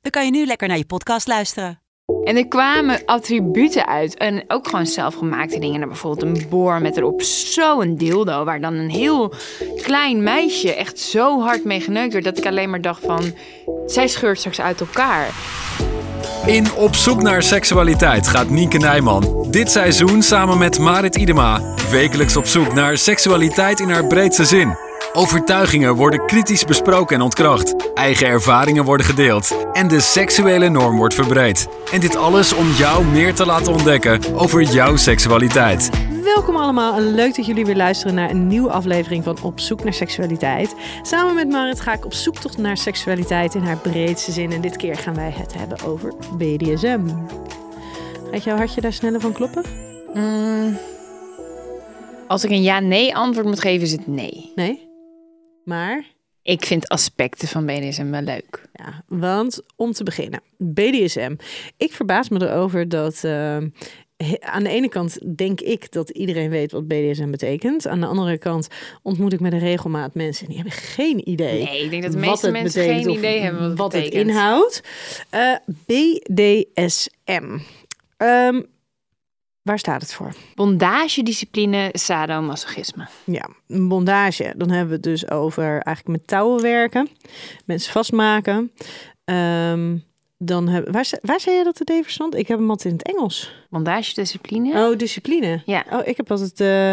dan kan je nu lekker naar je podcast luisteren. En er kwamen attributen uit. En ook gewoon zelfgemaakte dingen. Bijvoorbeeld een boor met erop zo'n dildo. Waar dan een heel klein meisje echt zo hard mee geneukt werd. Dat ik alleen maar dacht van... Zij scheurt straks uit elkaar. In Op zoek naar seksualiteit gaat Nienke Nijman dit seizoen samen met Marit Idema wekelijks op zoek naar seksualiteit in haar breedste zin. Overtuigingen worden kritisch besproken en ontkracht. Eigen ervaringen worden gedeeld. En de seksuele norm wordt verbreed. En dit alles om jou meer te laten ontdekken over jouw seksualiteit. Welkom allemaal en leuk dat jullie weer luisteren naar een nieuwe aflevering van Op zoek naar seksualiteit. Samen met Marit ga ik op zoek naar seksualiteit in haar breedste zin. En dit keer gaan wij het hebben over BDSM. Gaat jouw hartje daar sneller van kloppen? Mm. Als ik een ja-nee antwoord moet geven, is het nee. Nee? Maar? Ik vind aspecten van BDSM wel leuk. Ja, want om te beginnen, BDSM. Ik verbaas me erover dat uh, aan de ene kant denk ik dat iedereen weet wat BDSM betekent. Aan de andere kant ontmoet ik met een regelmaat mensen die hebben geen idee. Nee, ik denk dat de meeste mensen geen idee hebben wat, wat het, inhoudt. Uh, BDSM. Um, Waar staat het voor? Bondage, discipline, sadomasochisme. Ja, bondage. Dan hebben we het dus over eigenlijk met touwen werken, mensen vastmaken. Um, dan hebben, waar, waar zei je dat het even stond? Ik heb hem altijd in het Engels. Bondage, discipline. Oh, discipline. Ja. Oh, ik heb altijd uh,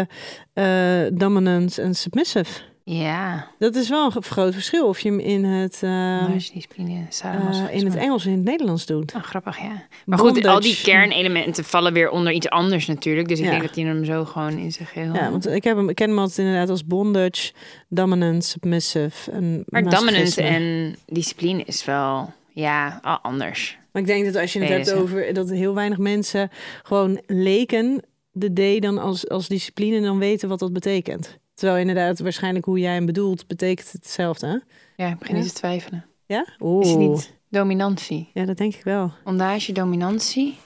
uh, dominant en submissive. Ja. Dat is wel een groot verschil of je hem in het, uh, discipline, uh, in het Engels en in het Nederlands doet. Oh, grappig, ja. Maar goed, al die kernelementen vallen weer onder iets anders natuurlijk. Dus ik ja. denk dat hij hem zo gewoon in zich heel... Ja, want ik, heb hem, ik ken hem altijd inderdaad als bondage, dominant, submissive en Maar dominance en discipline is wel, ja, anders. Maar ik denk dat als je het hebt over dat heel weinig mensen gewoon leken de D dan als, als discipline dan weten wat dat betekent. Terwijl inderdaad, waarschijnlijk hoe jij hem bedoelt, betekent hetzelfde. Hè? Ja, ik begin Ja? niet te twijfelen. Ja? Oeh. Is het niet dominantie? Ja, dat denk ik wel. Bondage, dominantie?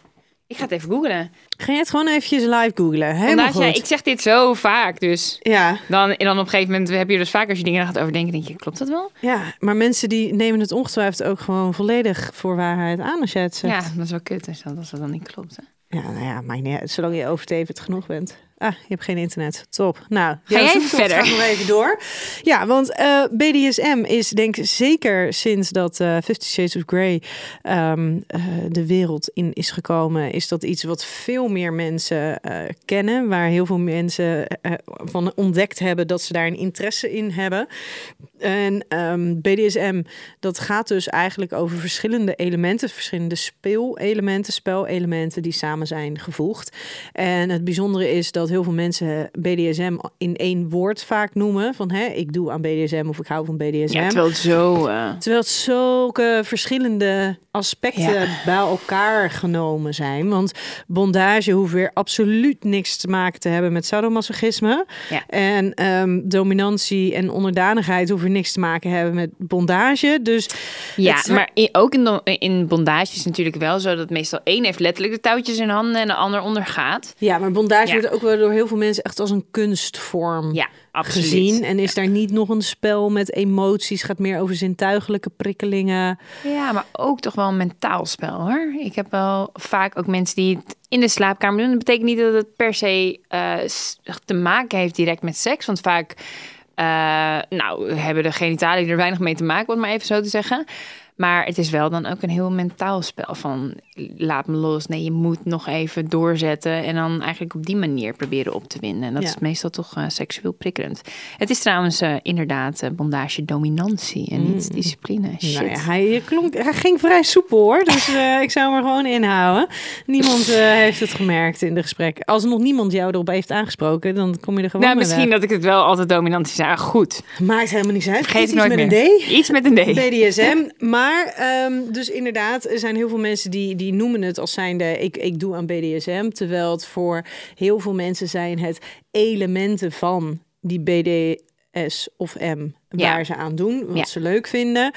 Ik ga het even googlen. Ga je het gewoon eventjes live googlen? Helemaal Bondage, goed. ja, ik zeg dit zo vaak, dus... Ja, Dan, en dan op een gegeven moment heb je dus vaak als je dingen gaat overdenken, denk je, klopt dat wel? ja, maar mensen die nemen het ongetwijfeld ook gewoon volledig voor waarheid aan als jij het zegt. Ja, dat is wel kut dat, als dat dan niet klopt. Hè? Ja, nou ja, niet uit. Zolang je overtevend genoeg bent. Ah, je hebt geen internet. Top. Nou, Ga jij even verder? nog even door. Ja, want eh, BDSM is denk ik zeker sinds dat eh Fifty Shades of Grey ehm, eh, de wereld in is gekomen, is dat iets wat veel meer mensen kennen. Waar heel veel mensen van ontdekt hebben dat ze daar een interesse in hebben. En ehm, BDSM, dat gaat dus eigenlijk over verschillende elementen, verschillende speelelementen, spelelementen die samen zijn gevoegd. En het bijzondere is dat heel veel mensen BDSM in één woord vaak noemen. Van hè, ik doe aan BDSM of ik hou van BDSM. Ja, terwijl het zo... eh, Terwijl het zulke verschillende aspecten Ja. bij elkaar genomen zijn. Want bondage hoeft weer absoluut niks te maken te hebben met sadomasochisme. Ja. En ehm, dominantie en onderdanigheid hoeven niks te maken hebben met bondage. Dus Ja, het- maar in- ook in, in bondage is natuurlijk wel zo dat meestal één heeft letterlijk de touwtjes in handen en de ander ondergaat. ja, maar bondage Ja. wordt ook wel door heel veel mensen echt als een kunstvorm Ja, absoluut. gezien. En is daar niet nog een spel met emoties, gaat meer over zintuigelijke prikkelingen. Ja, maar ook toch wel een mentaal spel hoor. Ik heb wel vaak ook mensen die het in de slaapkamer doen. Dat betekent niet dat het per se eh, te maken heeft direct met seks. Want vaak eh, nou, hebben de genitaliën er weinig mee te maken, om maar even zo te zeggen. Maar het is wel dan ook een heel mentaal spel van laat me los. Nee, je moet nog even doorzetten en dan eigenlijk op die manier proberen op te winnen. En dat Ja. is meestal toch eh, seksueel prikkelend. Het is trouwens eh, inderdaad eh, bondage dominantie en niet discipline. Shit. Nou ja, hij, klonk, hij ging vrij soepel hoor. Dus ik zou hem er gewoon inhouden. Niemand heeft het gemerkt in de gesprek. Als nog niemand jou erop heeft aangesproken, dan kom je er gewoon Nou, misschien weg. dat ik het wel altijd dominantie zei. Ah, Goed, Maakt helemaal niks uit. vergeet Iets nooit met meer. een D. Iets met een D. BDSM. Maar Maar, ehm, dus inderdaad, er zijn heel veel mensen die, die noemen het als zijnde... Ik, ik doe aan BDSM, terwijl het voor heel veel mensen zijn het elementen van die BDS of M... waar Ja. ze aan doen, wat Ja. ze leuk vinden.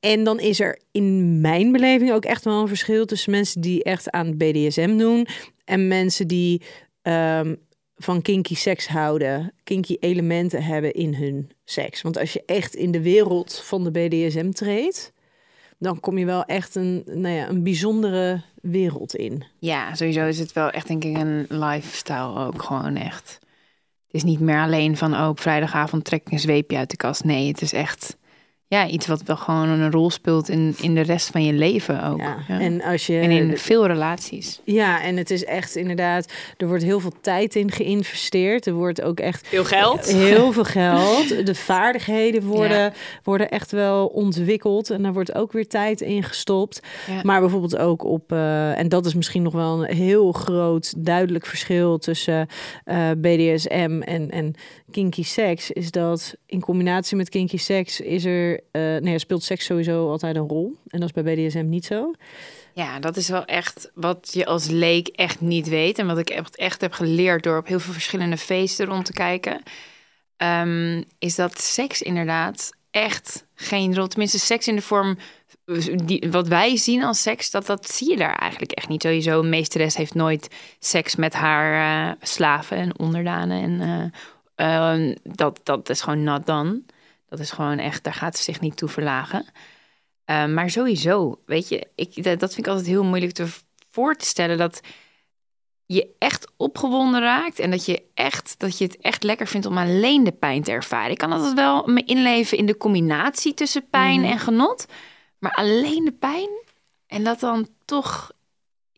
En dan is er in mijn beleving ook echt wel een verschil tussen mensen die echt aan BDSM doen en mensen die ehm, van kinky seks houden, kinky elementen hebben in hun seks. Want als je echt in de wereld van de BDSM treedt, dan kom je wel echt een, nou ja, een bijzondere wereld in. Ja, sowieso is het wel echt denk ik een lifestyle ook gewoon echt. Het is niet meer alleen van oh, vrijdagavond trek ik een zweepje uit de kast. Nee, het is echt ja, iets wat wel gewoon een rol speelt in, in de rest van je leven ook. Ja. Ja. En als je En in veel relaties. ja, en het is echt inderdaad, er wordt heel veel tijd in geïnvesteerd. Er wordt ook echt Veel geld. Heel veel geld. De vaardigheden worden, Ja. worden echt wel ontwikkeld. En daar wordt ook weer tijd in gestopt. Ja. Maar bijvoorbeeld ook op, eh, en dat is misschien nog wel een heel groot duidelijk verschil tussen eh, BDSM en, en kinky seks, is dat in combinatie met kinky seks is er, eh nee, speelt seks sowieso altijd een rol. En dat is bij BDSM niet zo. Ja, dat is wel echt wat je als leek echt niet weet. En wat ik echt, echt heb geleerd door op heel veel verschillende feesten rond te kijken. ehm, is dat seks inderdaad echt geen rol. Tenminste, seks in de vorm die, wat wij zien als seks, dat, dat zie je daar eigenlijk echt niet. Sowieso, een meesteres heeft nooit seks met haar eh, slaven en onderdanen. En eh, eh, dat, dat is gewoon not done. Dat is gewoon echt, daar gaat ze zich niet toe verlagen. Uh, maar sowieso, weet je, ik, dat, dat vind ik altijd heel moeilijk te voor te stellen dat je echt opgewonden raakt en dat je, echt, dat je het echt lekker vindt om alleen de pijn te ervaren. Ik kan altijd wel me inleven in de combinatie tussen pijn en genot, maar alleen de pijn en dat dan toch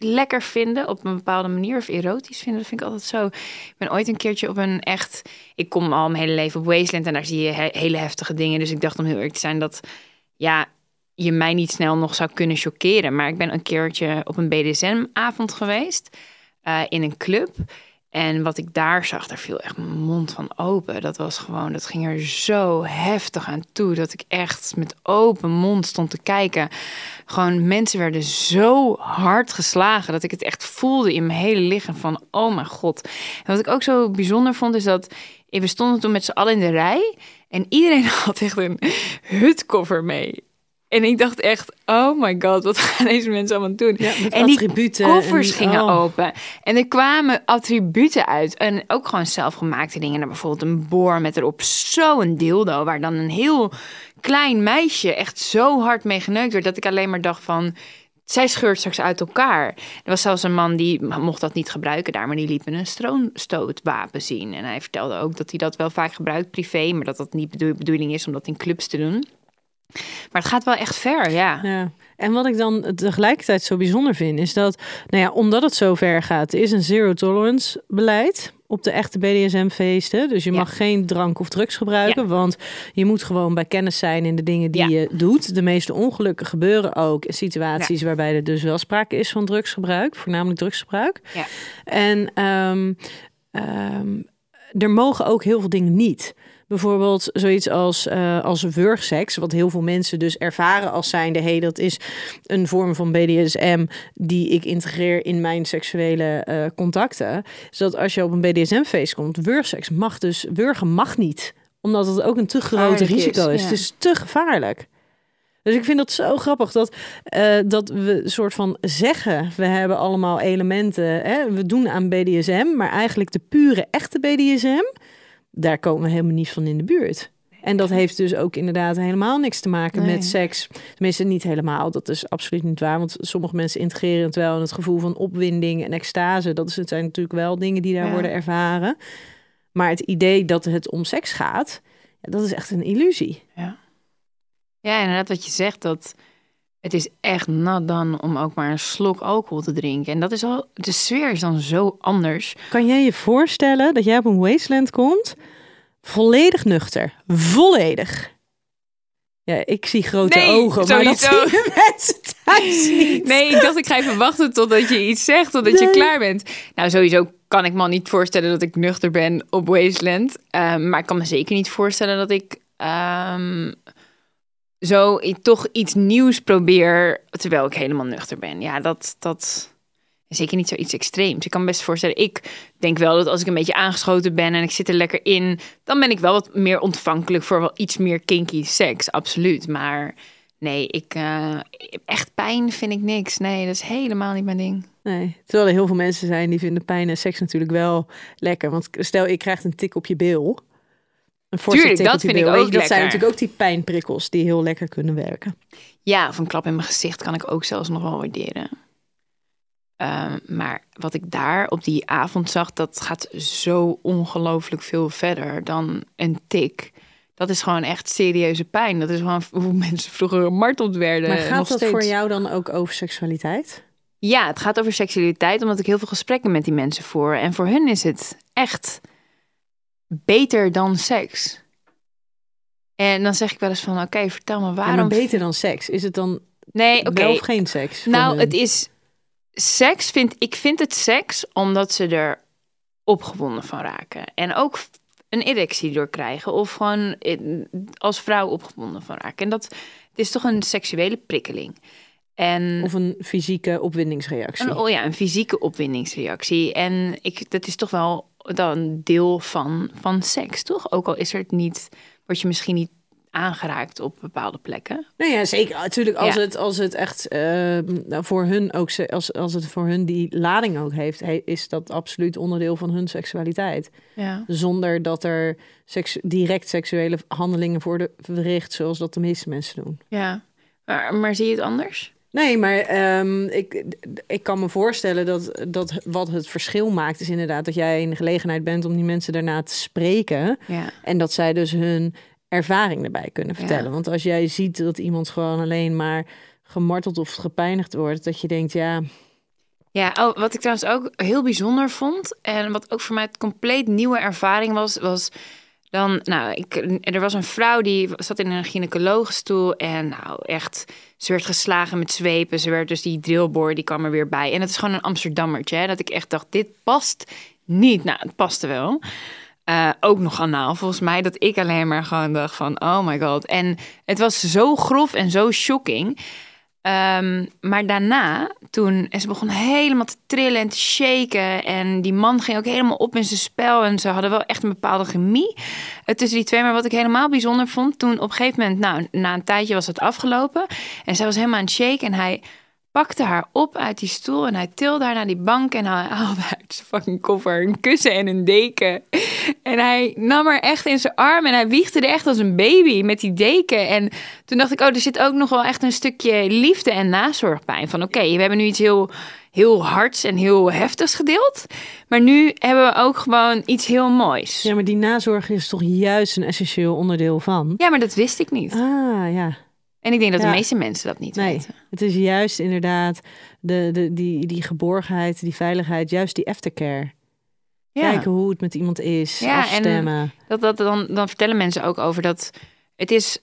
lekker vinden op een bepaalde manier of erotisch vinden, dat vind ik altijd zo. Ik ben ooit een keertje op een echt, ik kom al mijn hele leven op Wasteland en daar zie je he hele heftige dingen, dus ik dacht om heel eerlijk te zijn dat, ja, je mij niet snel nog zou kunnen chockeren. Maar ik ben een keertje op een BDSM-avond geweest uh, in een club. En wat ik daar zag, daar viel echt mijn mond van open. Dat was gewoon, dat ging er zo heftig aan toe. Dat ik echt met open mond stond te kijken. Gewoon mensen werden zo hard geslagen. Dat ik het echt voelde in mijn hele lichaam van, oh mijn god. En wat ik ook zo bijzonder vond, is dat we stonden toen met z'n allen in de rij. En iedereen had echt een hutkoffer mee. En ik dacht echt, oh my god, wat gaan deze mensen allemaal doen? Ja, en die koffers en- gingen oh. open. En er kwamen attributen uit. En ook gewoon zelfgemaakte dingen. Nou, bijvoorbeeld een boor met erop zo'n dildo. Waar dan een heel klein meisje echt zo hard mee geneukt werd. Dat ik alleen maar dacht van... Zij scheurt straks uit elkaar. Er was zelfs een man die mocht dat niet gebruiken daar, maar die liet me een stroomstootwapen zien. En hij vertelde ook dat hij dat wel vaak gebruikt privé, maar dat dat niet de bedoeling is om dat in clubs te doen. Maar het gaat wel echt ver, ja. Ja. En wat ik dan tegelijkertijd zo bijzonder vind, is dat, nou ja, omdat het zo ver gaat, is een zero tolerance beleid op de echte BDSM-feesten. Dus je Ja. mag geen drank of drugs gebruiken, Ja. want je moet gewoon bij kennis zijn in de dingen die Ja. je doet. De meeste ongelukken gebeuren ook in situaties waarbij er dus wel sprake is van drugsgebruik, voornamelijk drugsgebruik. Ja. En ehm, ehm, er mogen ook heel veel dingen niet. Bijvoorbeeld zoiets als, eh als wurgseks, wat heel veel mensen dus ervaren als zijnde... hey, dat is een vorm van BDSM die ik integreer in mijn seksuele eh, contacten. Zodat als je op een BDSM-feest komt, wurgseks mag dus... Wurgen mag niet, omdat het ook een te groot is, risico is. ja. Het is te gevaarlijk. Dus ik vind dat zo grappig dat, eh, dat we soort van zeggen: we hebben allemaal elementen, hè, we doen aan BDSM, maar eigenlijk de pure echte BDSM, daar komen we helemaal niet van in de buurt. En dat heeft dus ook inderdaad helemaal niks te maken Nee. met seks. Tenminste, niet helemaal. Dat is absoluut niet waar. Want sommige mensen integreren het wel in het gevoel van opwinding en extase. Dat is- het zijn natuurlijk wel dingen die daar Ja. worden ervaren. Maar het idee dat het om seks gaat, ja, dat is echt een illusie. Ja, inderdaad wat je zegt, dat het is echt nat dan om ook maar een slok alcohol te drinken. En dat is al, de sfeer is dan zo anders. Kan jij je voorstellen dat jij op een wasteland komt, volledig nuchter, volledig? Ja, ik zie grote Nee, ogen, maar dat zien mensen thuis niet. Nee, ik dacht ik ga even wachten totdat je iets zegt, totdat je klaar bent. Nou, sowieso kan ik me al niet voorstellen dat ik nuchter ben op Wasteland. Ehm, maar ik kan me zeker niet voorstellen dat ik ehm, zo i- toch iets nieuws probeer terwijl ik helemaal nuchter ben. Ja, dat, dat is zeker niet zoiets extreems. Ik kan me best voorstellen, ik denk wel dat als ik een beetje aangeschoten ben en ik zit er lekker in, dan ben ik wel wat meer ontvankelijk voor wel iets meer kinky seks, absoluut. Maar nee, ik, eh, echt pijn vind ik niks. Nee, dat is helemaal niet mijn ding. Nee, terwijl er heel veel mensen zijn die vinden pijn en seks natuurlijk wel lekker. Want stel, je krijgt een tik op je bil. Een Tuurlijk, dat vind ik ook Dat zijn natuurlijk ook die pijnprikkels die heel lekker kunnen werken. Ja, of een klap in mijn gezicht kan ik ook zelfs nog wel waarderen. Ehm, maar wat ik daar op die avond zag, dat gaat zo ongelooflijk veel verder dan een tik. Dat is gewoon echt serieuze pijn. Dat is gewoon hoe mensen vroeger gemarteld werden. Maar nog gaat dat steeds. voor jou dan ook over seksualiteit? Ja, het gaat over seksualiteit, omdat ik heel veel gesprekken met die mensen voer. En voor hun is het echt beter dan seks. En dan zeg ik wel eens van, oké, vertel me Ja, waarom... maar beter dan seks. Is het dan Nee, wel of geen seks? Nou, hun? het is seks. Vind, ik vind het seks omdat ze er opgewonden van raken. En ook een erectie door krijgen. Of gewoon als vrouw opgewonden van raken. En dat het is toch een seksuele prikkeling. En Of een fysieke opwindingsreactie. een, oh ja, een fysieke opwindingsreactie. En ik, dat is toch wel dan deel van, van seks, toch? Ook al is er het niet, word je misschien niet aangeraakt op bepaalde plekken. Nou ja, zeker. Natuurlijk, als, Ja. het, als het echt nou, voor hun ook, ze- als, als het voor hun die lading ook heeft, he- is dat absoluut onderdeel van hun seksualiteit. Ja. Zonder dat er seks, direct seksuele handelingen worden verricht, zoals dat de meeste mensen doen. ja. Maar, maar zie je het anders? Nee, maar ehm, ik, ik kan me voorstellen dat, dat wat het verschil maakt, is inderdaad dat jij in de gelegenheid bent om die mensen daarna te spreken. Ja. En dat zij dus hun ervaring erbij kunnen Ja. vertellen. Want als jij ziet dat iemand gewoon alleen maar gemarteld of gepijnigd wordt, dat je denkt, ja, Ja, oh, wat ik trouwens ook heel bijzonder vond en wat ook voor mij een compleet nieuwe ervaring was, was dan, nou, ik, er was een vrouw die zat in een gynaecologenstoel en nou echt, ze werd geslagen met zwepen, ze werd dus die drillboor, die kwam er weer bij. En het is gewoon een Amsterdammertje, hè, dat ik echt dacht, dit past niet. Nou, het paste wel. Eh, ook nog anaal, volgens mij, dat ik alleen maar gewoon dacht van, oh my god. En het was zo grof en zo shocking. Ehm, maar daarna, toen, en ze begon helemaal te trillen en te shaken. En die man ging ook helemaal op in zijn spel. En ze hadden wel echt een bepaalde chemie eh, tussen die twee. Maar wat ik helemaal bijzonder vond, toen op een gegeven moment, nou, na een tijdje was het afgelopen. En zij was helemaal aan het shaken en hij pakte haar op uit die stoel en hij tilde haar naar die bank en hij haalde uit zijn fucking koffer een kussen en een deken. En hij nam haar echt in zijn arm en hij wiegde er echt als een baby met die deken. En toen dacht ik, oh, er zit ook nog wel echt een stukje liefde en nazorgpijn. Van oké, we hebben nu iets heel, heel hards en heel heftigs gedeeld. Maar nu hebben we ook gewoon iets heel moois. ja, maar die nazorg is toch juist een essentieel onderdeel van. Ja, maar dat wist ik niet. Ah, ja. En ik denk dat Ja. de meeste mensen dat niet Nee, weten. het is juist inderdaad de, de, die, die geborgenheid, die veiligheid, juist die aftercare. Ja. Kijken hoe het met iemand is, Ja, en- afstemmen. Dat, dat, dan, dan vertellen mensen ook over dat het is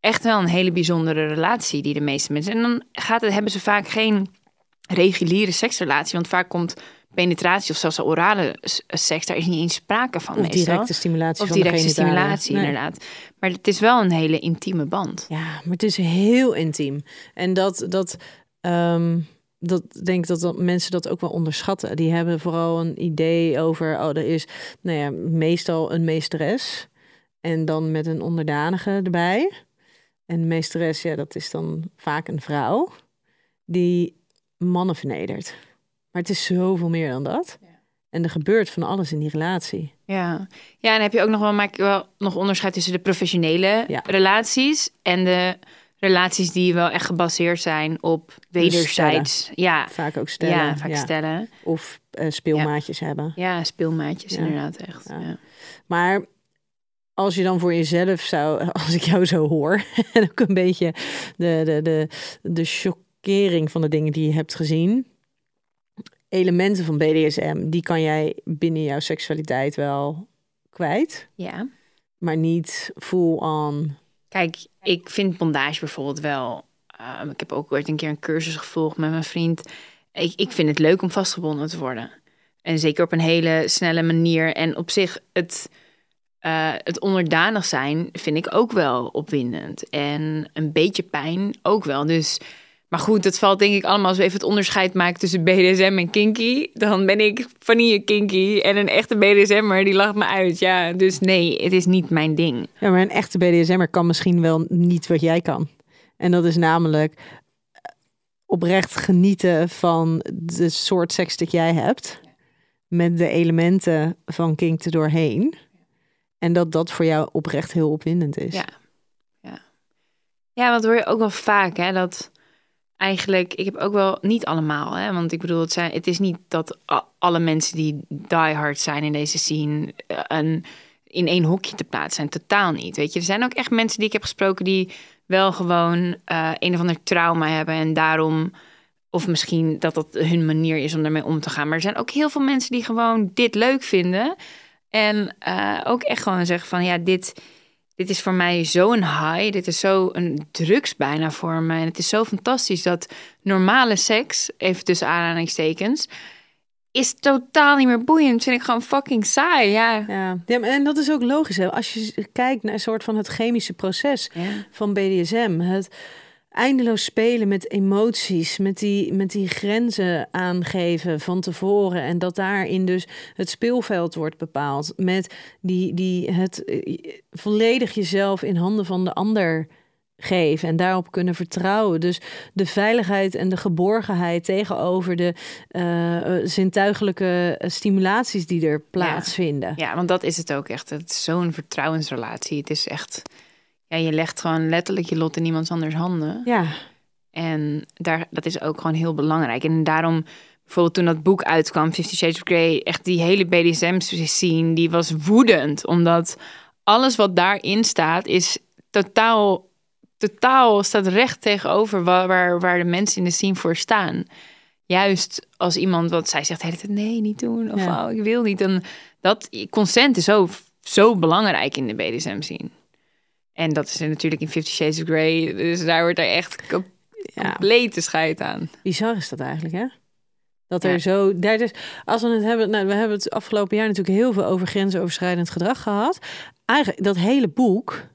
echt wel een hele bijzondere relatie die de meeste mensen. En dan gaat het, hebben ze vaak geen reguliere seksrelatie, want vaak komt penetratie of zelfs orale seks, daar is niet eens sprake van Of meestal. directe stimulatie of van directe stimulatie, Nee. inderdaad. Maar het is wel een hele intieme band. Ja, maar het is heel intiem. En dat, dat, ehm, dat denk ik dat, dat mensen dat ook wel onderschatten. Die hebben vooral een idee over, oh, er is nou ja, meestal een meesteres. En dan met een onderdanige erbij. En de meesteres, ja, dat is dan vaak een vrouw die mannen vernedert. Maar het is zoveel meer dan dat. En er gebeurt van alles in die relatie. Ja. ja, en heb je ook nog wel, maak ik wel nog onderscheid tussen de professionele Ja. relaties en de relaties die wel echt gebaseerd zijn op wederzijds. Ja, Vaak ook stellen. ja, vaak stellen. Of eh, speelmaatjes hebben. Ja, speelmaatjes inderdaad echt. Maar als je dan voor jezelf zou, als ik jou zo hoor, en ook een beetje de, de, de, de chockering van de dingen die je hebt gezien, elementen van BDSM, die kan jij binnen jouw seksualiteit wel kwijt, ja. maar niet full on. Kijk, ik vind bondage bijvoorbeeld wel. ehm, ik heb ook ooit een keer een cursus gevolgd met mijn vriend. Ik, ik vind het leuk om vastgebonden te worden. En zeker op een hele snelle manier. En op zich, het, eh, het onderdanig zijn vind ik ook wel opwindend. En een beetje pijn ook wel. Dus, maar goed, dat valt denk ik allemaal als we even het onderscheid maken tussen BDSM en kinky. Dan ben ik vanille kinky en een echte BDSM'er die lacht me uit. Ja, dus nee, het is niet mijn ding. Ja, maar een echte BDSM'er kan misschien wel niet wat jij kan. En dat is namelijk eh, oprecht genieten van de soort seks dat jij hebt. Met de elementen van kink er doorheen. En dat dat voor jou oprecht heel opwindend is. Ja, ja. Ja, want hoor je ook wel vaak, hè, dat eigenlijk, ik heb ook wel, niet allemaal, hè, want ik bedoel, het, zijn, het is niet dat alle mensen die diehard zijn in deze scene eh, een, in één hokje te plaatsen zijn. Totaal niet, weet je. Er zijn ook echt mensen die ik heb gesproken die wel gewoon eh, een of ander trauma hebben en daarom... Of misschien dat dat hun manier is om ermee om te gaan. Maar er zijn ook heel veel mensen die gewoon dit leuk vinden. En eh, ook echt gewoon zeggen van ja, dit, dit is voor mij zo'n high. Dit is zo een drugs bijna voor me. En het is zo fantastisch dat normale seks, even tussen aanhalingstekens, is totaal niet meer boeiend. Vind ik gewoon fucking saai. Ja. Ja, en dat is ook logisch. Hè? Als je kijkt naar een soort van het chemische proces Ja. van BDSM. Het eindeloos spelen met emoties, met die, met die grenzen aangeven van tevoren. En dat daarin dus het speelveld wordt bepaald. Met die, die het eh, volledig jezelf in handen van de ander geven en daarop kunnen vertrouwen. Dus de veiligheid en de geborgenheid tegenover de eh, zintuigelijke stimulaties die er plaatsvinden. ja, want dat is het ook echt. Het is zo'n vertrouwensrelatie. Het is echt, ja, je legt gewoon letterlijk je lot in iemands anders handen. Ja, En daar, dat is ook gewoon heel belangrijk. En daarom, bijvoorbeeld toen dat boek uitkwam, Fifty Shades of Grey, echt die hele BDSM-scene, die was woedend. Omdat alles wat daarin staat, is totaal, totaal staat recht tegenover waar, waar, waar de mensen in de scene voor staan. Juist als iemand, wat zij zegt de hele tijd, nee, niet doen. Of Ja. oh, ik wil niet. En dat consent is zo, zo belangrijk in de BDSM-scene. En dat is er natuurlijk in Fifty Shades of Grey. Dus daar wordt er echt kap- ja. complete scheid aan. Bizar is dat eigenlijk, hè? Dat er Ja. zo. Daar dus, als we het hebben. Nou, we hebben het afgelopen jaar natuurlijk heel veel over grensoverschrijdend gedrag gehad. Eigenlijk, dat hele boek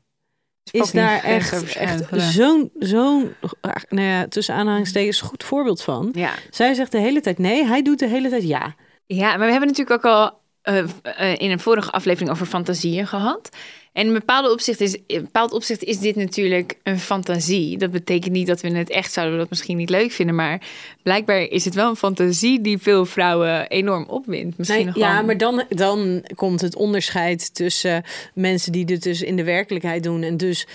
is daar echt, echt zo'n, zo'n, nou ja, tussen aanhalingstekens, goed voorbeeld van. Ja. Zij zegt de hele tijd nee, hij doet de hele tijd ja. ja, maar we hebben natuurlijk ook al eh, eh, in een vorige aflevering over fantasieën gehad. En in bepaalde opzicht is, in bepaald opzicht is dit natuurlijk een fantasie. Dat betekent niet dat we het echt zouden dat misschien niet leuk vinden. Maar blijkbaar is het wel een fantasie die veel vrouwen enorm opwindt. Misschien Nee, nog ja, maar dan, dan komt het onderscheid tussen mensen die dit dus in de werkelijkheid doen en dus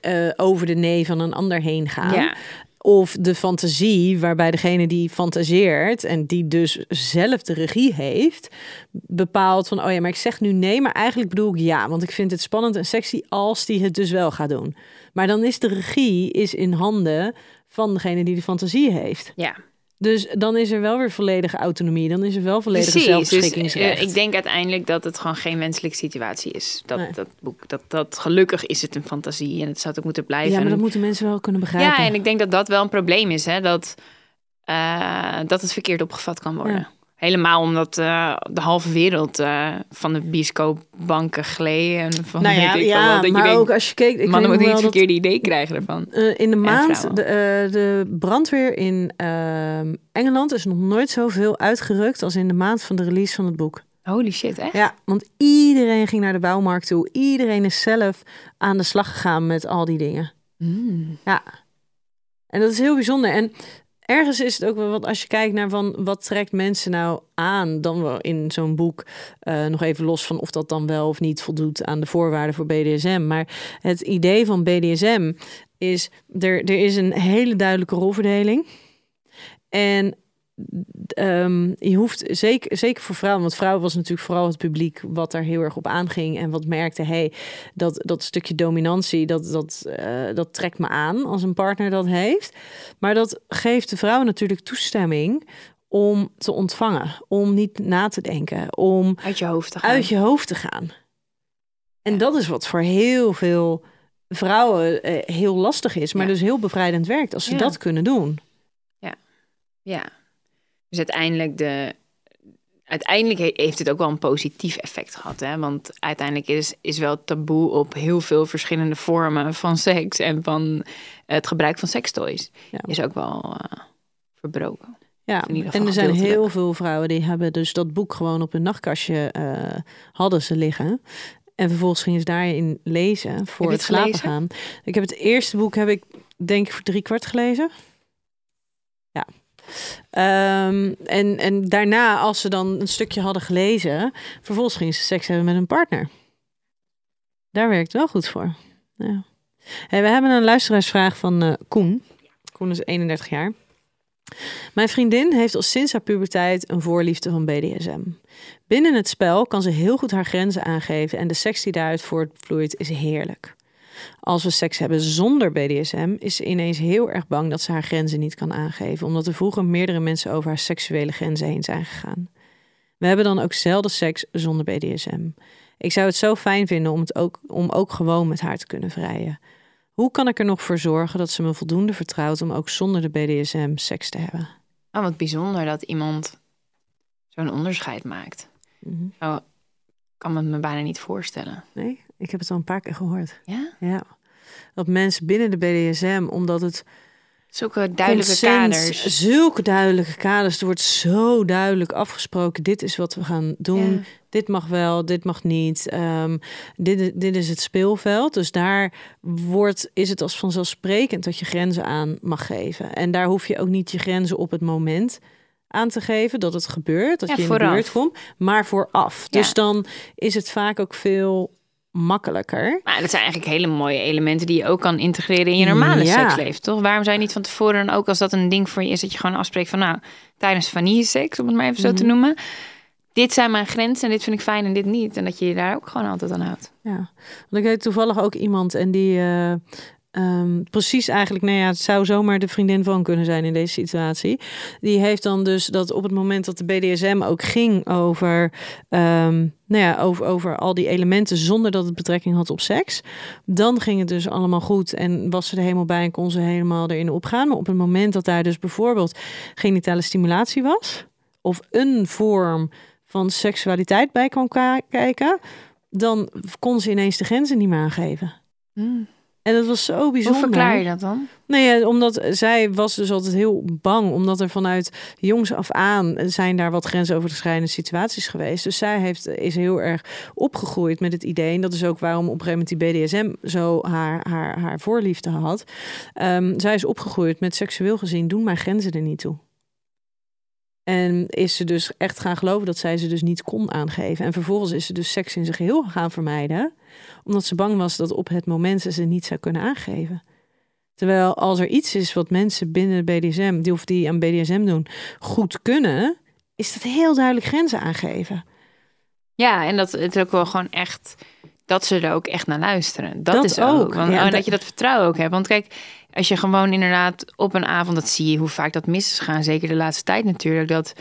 eh, over de nee van een ander heen gaan. Ja. Of de fantasie, waarbij degene die fantaseert en die dus zelf de regie heeft, bepaalt van, oh ja, maar ik zeg nu nee, maar eigenlijk bedoel ik ja, want ik vind het spannend en sexy als die het dus wel gaat doen. Maar dan is de regie is in handen van degene die de fantasie heeft. Ja, Dus dan is er wel weer volledige autonomie, dan is er wel volledige precies. Dus, zelfbeschikkingsrecht. eh, ik denk uiteindelijk dat het gewoon geen wenselijke situatie is. Dat, Nee. dat boek, dat, dat gelukkig is het een fantasie en het zou ook moeten blijven. ja, maar dat moeten mensen wel kunnen begrijpen. Ja, en ik denk dat dat wel een probleem is, hè? Dat, eh, dat het verkeerd opgevat kan worden. Ja. Helemaal omdat eh, de halve wereld eh, van de bioscoopbanken gleed. En van nou weet ja, ik ja dat maar je denkt, ook als je keek... Ik mannen moeten niet wel dat- verkeerde idee krijgen ervan. Eh, in de maand, de, de brandweer in ehm, Engeland is nog nooit zoveel uitgerukt als in de maand van de release van het boek. Holy shit, echt? Ja, want iedereen ging naar de bouwmarkt toe. Iedereen is zelf aan de slag gegaan met al die dingen. Mm. Ja. En dat is heel bijzonder. En ergens is het ook wel wat als je kijkt naar van wat trekt mensen nou aan, dan wel in zo'n boek. eh, nog even los van of dat dan wel of niet voldoet aan de voorwaarden voor BDSM. Maar het idee van BDSM is er, er is een hele duidelijke rolverdeling. En ehm, je hoeft zeker, zeker voor vrouwen, want vrouwen was natuurlijk vooral het publiek wat daar heel erg op aanging en wat merkte, hey, dat, dat stukje dominantie, dat, dat, eh, dat trekt me aan als een partner dat heeft. Maar dat geeft de vrouw natuurlijk toestemming om te ontvangen, om niet na te denken, om Uit je hoofd te gaan. uit je hoofd te gaan. En dat is wat voor heel veel vrouwen eh, heel lastig is, maar Ja. dus heel bevrijdend werkt als ze Ja. dat kunnen doen. Ja. Dus uiteindelijk de, uiteindelijk he- heeft het ook wel een positief effect gehad. Hè? Want uiteindelijk is, is wel taboe op heel veel verschillende vormen van seks en van het gebruik van sekstoys. Ja. Is ook wel eh, verbroken. Ja, en er zijn heel veel vrouwen die hebben dus dat boek gewoon op hun nachtkastje eh, hadden ze liggen. En vervolgens gingen ze daarin lezen voor het het slapen gelezen? gaan. Ik heb het eerste boek heb ik denk ik voor drie kwart gelezen. Ja. Ehm, en, en daarna, als ze dan een stukje hadden gelezen, vervolgens gingen ze seks hebben met een partner. Daar werkt wel goed voor. Ja. We hebben een luisteraarsvraag van eh, Koen. Koen is 31 jaar. Mijn vriendin heeft al sinds haar puberteit een voorliefde van BDSM. Binnen het spel kan ze heel goed haar grenzen aangeven en de seks die daaruit voortvloeit is heerlijk. Als we seks hebben zonder BDSM, is ze ineens heel erg bang dat ze haar grenzen niet kan aangeven, omdat er vroeger meerdere mensen over haar seksuele grenzen heen zijn gegaan. We hebben dan ook zelden seks zonder BDSM. Ik zou het zo fijn vinden om, het ook, om ook gewoon met haar te kunnen vrijen. Hoe kan ik er nog voor zorgen dat ze me voldoende vertrouwt om ook zonder de BDSM seks te hebben? Oh, wat bijzonder dat iemand zo'n onderscheid maakt. Oh, kan me het me bijna niet voorstellen. Nee, ik heb het al een paar keer gehoord. Ja? Ja. Dat mensen binnen de BDSM, omdat het Zulke duidelijke consent, kaders. zulke duidelijke kaders, er wordt zo duidelijk afgesproken: dit is wat we gaan doen. Ja. Dit mag wel, dit mag niet. Ehm, dit, is- dit is het speelveld. Dus daar wordt, is het als vanzelfsprekend dat je grenzen aan mag geven. En daar hoef je ook niet je grenzen op het moment aan te geven dat het gebeurt, dat Ja, je in de buurt komt, maar vooraf. Ja. Dus dan is het vaak ook veel makkelijker. Maar dat zijn eigenlijk hele mooie elementen die je ook kan integreren in je normale Ja. seksleven, toch? Waarom zou je niet van tevoren, dan ook als dat een ding voor je is, dat je gewoon afspreekt van, nou, tijdens vanille-seks, om het maar even zo Mhm. te noemen, dit zijn mijn grenzen en dit vind ik fijn en dit niet. En dat je je daar ook gewoon altijd aan houdt. Ja, want ik weet toevallig ook iemand en die eh, ehm, precies eigenlijk, nou ja, het zou zomaar de vriendin van kunnen zijn in deze situatie. Die heeft dan dus dat op het moment dat de BDSM ook ging over, ehm, nou ja, over, over al die elementen zonder dat het betrekking had op seks, dan ging het dus allemaal goed en was ze er helemaal bij en kon ze helemaal erin opgaan. Maar op het moment dat daar dus bijvoorbeeld genitale stimulatie was of een vorm van seksualiteit bij kwam kijken, dan kon ze ineens de grenzen niet meer aangeven. En dat was zo Hoe bijzonder. verklaar je dat dan? Nee, ja, omdat zij was dus altijd heel bang, omdat er vanuit jongs af aan zijn daar wat grensoverschrijdende situaties geweest. Dus zij heeft, is heel erg opgegroeid met het idee, en dat is ook waarom op een gegeven moment die BDSM zo haar, haar, haar voorliefde had. Ehm, zij is opgegroeid met seksueel gezien, doen mijn grenzen er niet toe. En is ze dus echt gaan geloven dat zij ze dus niet kon aangeven. En vervolgens is ze dus seks in zijn geheel gaan vermijden. Omdat ze bang was dat op het moment ze ze niet zou kunnen aangeven. Terwijl als er iets is wat mensen binnen de BDSM, die of die aan BDSM doen, goed kunnen, is dat heel duidelijk grenzen aangeven. Ja, en dat het ook wel gewoon echt, dat ze er ook echt naar luisteren. Dat, Dat is ook. ook, Want, ja, oh, dat, dat- je dat vertrouwen ook hebt. Want kijk, als je gewoon inderdaad op een avond, dat zie je hoe vaak dat mis is gaan, zeker de laatste tijd natuurlijk, dat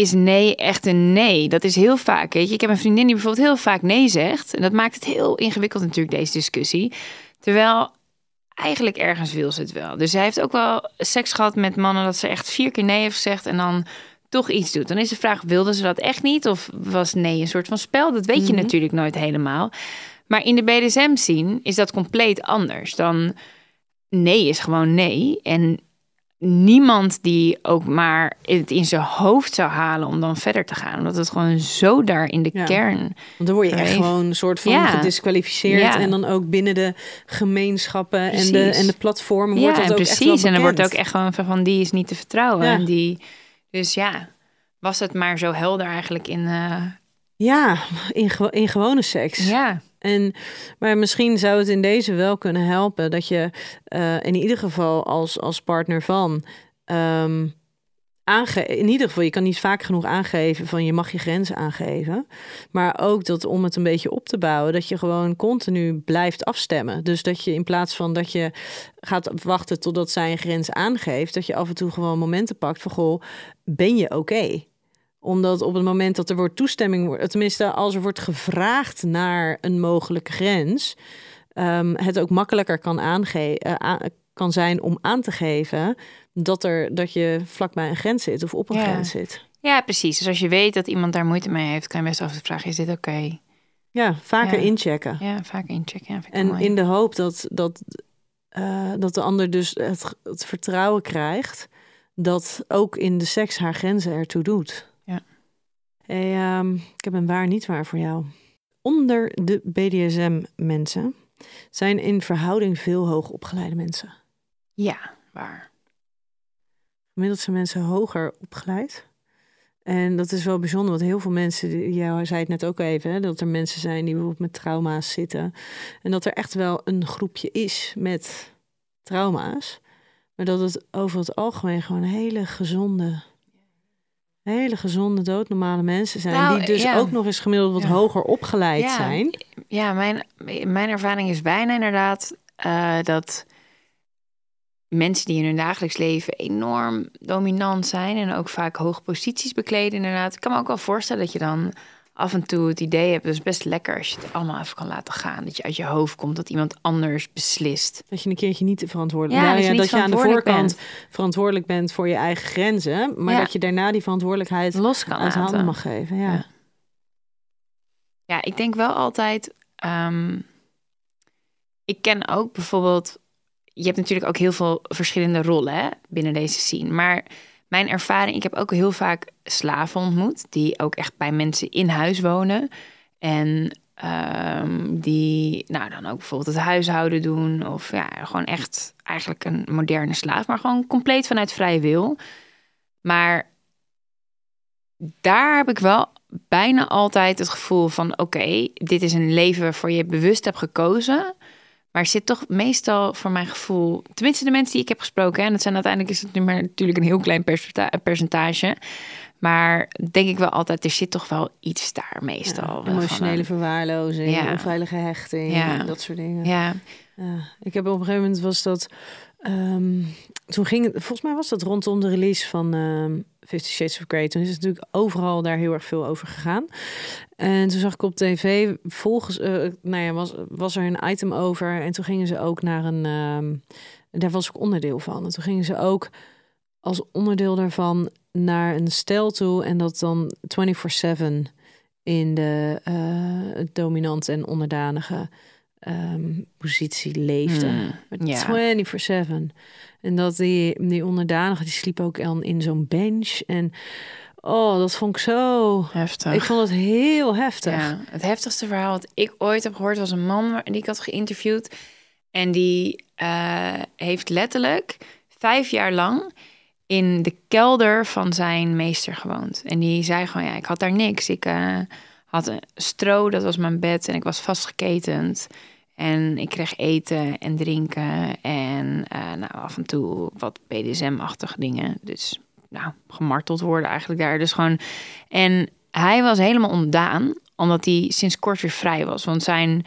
is nee echt een nee. Dat is heel vaak, weet je. Ik heb een vriendin die bijvoorbeeld heel vaak nee zegt. En dat maakt het heel ingewikkeld natuurlijk, deze discussie. Terwijl eigenlijk ergens wil ze het wel. Dus zij heeft ook wel seks gehad met mannen dat ze echt vier keer nee heeft gezegd en dan toch iets doet. Dan is de vraag, wilde ze dat echt niet? Of was nee een soort van spel? Dat weet je Mhm. natuurlijk nooit helemaal. Maar in de BDSM zien is dat compleet anders. Dan nee is gewoon nee. En niemand die ook maar het in zijn hoofd zou halen om dan verder te gaan. Omdat het gewoon zo daar in de Ja. kern... Want dan word je echt Even. gewoon een soort van Ja. gedisqualificeerd. Ja. En dan ook binnen de gemeenschappen en de, en de platformen Ja, wordt dat en ook echt precies. En er wordt ook echt gewoon van, van die is niet te vertrouwen. En die, dus ja, was het maar zo helder eigenlijk in... eh, Ja, in, in gewone seks. ja, En, maar misschien zou het in deze wel kunnen helpen dat je eh, in ieder geval als, als partner van. ehm, aange in ieder geval, je kan niet vaak genoeg aangeven van je mag je grenzen aangeven. Maar ook dat om het een beetje op te bouwen, dat je gewoon continu blijft afstemmen. Dus dat je in plaats van dat je gaat wachten totdat zij een grens aangeeft, dat je af en toe gewoon momenten pakt van goh, ben je oké? Omdat op het moment dat er wordt toestemming wordt, tenminste als er wordt gevraagd naar een mogelijke grens, ehm, het ook makkelijker kan, aange eh, kan zijn om aan te geven dat, er, dat je vlakbij een grens zit of op een Ja. grens zit. Ja, precies. Dus als je weet dat iemand daar moeite mee heeft, kan je best af vragen: is dit oké? Ja, vaker Ja. inchecken. Ja, vaak inchecken. Ja, En mooi. in de hoop dat, dat, eh, dat de ander dus het, het vertrouwen krijgt dat ook in de seks haar grenzen ertoe doet. Hey, ehm, ik heb een waar niet waar voor jou. Onder de BDSM-mensen zijn in verhouding veel hoogopgeleide mensen. Ja, waar. Gemiddeld zijn mensen hoger opgeleid. En dat is wel bijzonder, want heel veel mensen, jij zei het net ook even, hè, dat er mensen zijn die bijvoorbeeld met trauma's zitten. En dat er echt wel een groepje is met trauma's. Maar dat het over het algemeen gewoon hele gezonde, hele gezonde, doodnormale mensen zijn. Nou, die dus ja. ook nog eens gemiddeld wat Ja. hoger opgeleid Ja. zijn. Ja, mijn, mijn ervaring is bijna inderdaad eh, dat mensen die in hun dagelijks leven enorm dominant zijn en ook vaak hoge posities bekleden, inderdaad. Ik kan me ook wel voorstellen dat je dan af en toe het idee hebt, het is best lekker als je het allemaal even kan laten gaan. Dat je uit je hoofd komt, dat iemand anders beslist. Dat je een keertje niet verantwoordelijk Ja, Nou dat je niet dat je aan de voorkant verantwoordelijk bent voor je eigen grenzen. Maar Ja. dat je daarna die verantwoordelijkheid Los kan uit handen laten. mag geven. Ja. Ja. Ja, ik denk wel altijd. ehm, ik ken ook bijvoorbeeld. Je hebt natuurlijk ook heel veel verschillende rollen hè, binnen deze scene. Maar mijn ervaring, ik heb ook heel vaak slaven ontmoet. Die ook echt bij mensen in huis wonen. En ehm, die nou dan ook bijvoorbeeld het huishouden doen. Of ja, gewoon echt eigenlijk een moderne slaaf. Maar gewoon compleet vanuit vrije wil. Maar daar heb ik wel bijna altijd het gevoel van: oké, dit is een leven waarvoor je bewust hebt gekozen. Maar er zit toch meestal voor mijn gevoel, tenminste de mensen die ik heb gesproken, hè, en dat zijn uiteindelijk is het nu maar natuurlijk een heel klein percenta- percentage. Maar denk ik wel altijd, er zit toch wel iets daar meestal. Ja, emotionele een- verwaarlozing, Ja. onveilige hechting, Ja. dat soort dingen. Ja, Ja, ik heb op een gegeven moment was dat. Ehm, toen ging het, volgens mij was dat rondom de release van ehm Fifty Shades of Grey. Toen is het natuurlijk overal daar heel erg veel over gegaan. En toen zag ik op tv, volgens, eh, nou ja, was, was er een item over. En toen gingen ze ook naar een, ehm, daar was ik onderdeel van. En toen gingen ze ook als onderdeel daarvan naar een stel toe. En dat dan 24-7 in de eh, dominante en onderdanige ehm, positie leefde. Met ja. 24-7. En dat die, die onderdanige, die sliep ook al in zo'n bench. En oh, dat vond ik zo... heftig. Ik vond het heel heftig. Ja, het heftigste verhaal wat ik ooit heb gehoord was een man die ik had geïnterviewd. En die eh, heeft letterlijk vijf jaar lang in de kelder van zijn meester gewoond. En die zei gewoon, ja, ik had daar niks. Ik eh, had een stro, dat was mijn bed en ik was vastgeketend. En ik kreeg eten en drinken en eh, nou, af en toe wat BDSM-achtige dingen. Dus nou, gemarteld worden eigenlijk daar. Dus gewoon... En hij was helemaal ontdaan, omdat hij sinds kort weer vrij was. Want zijn,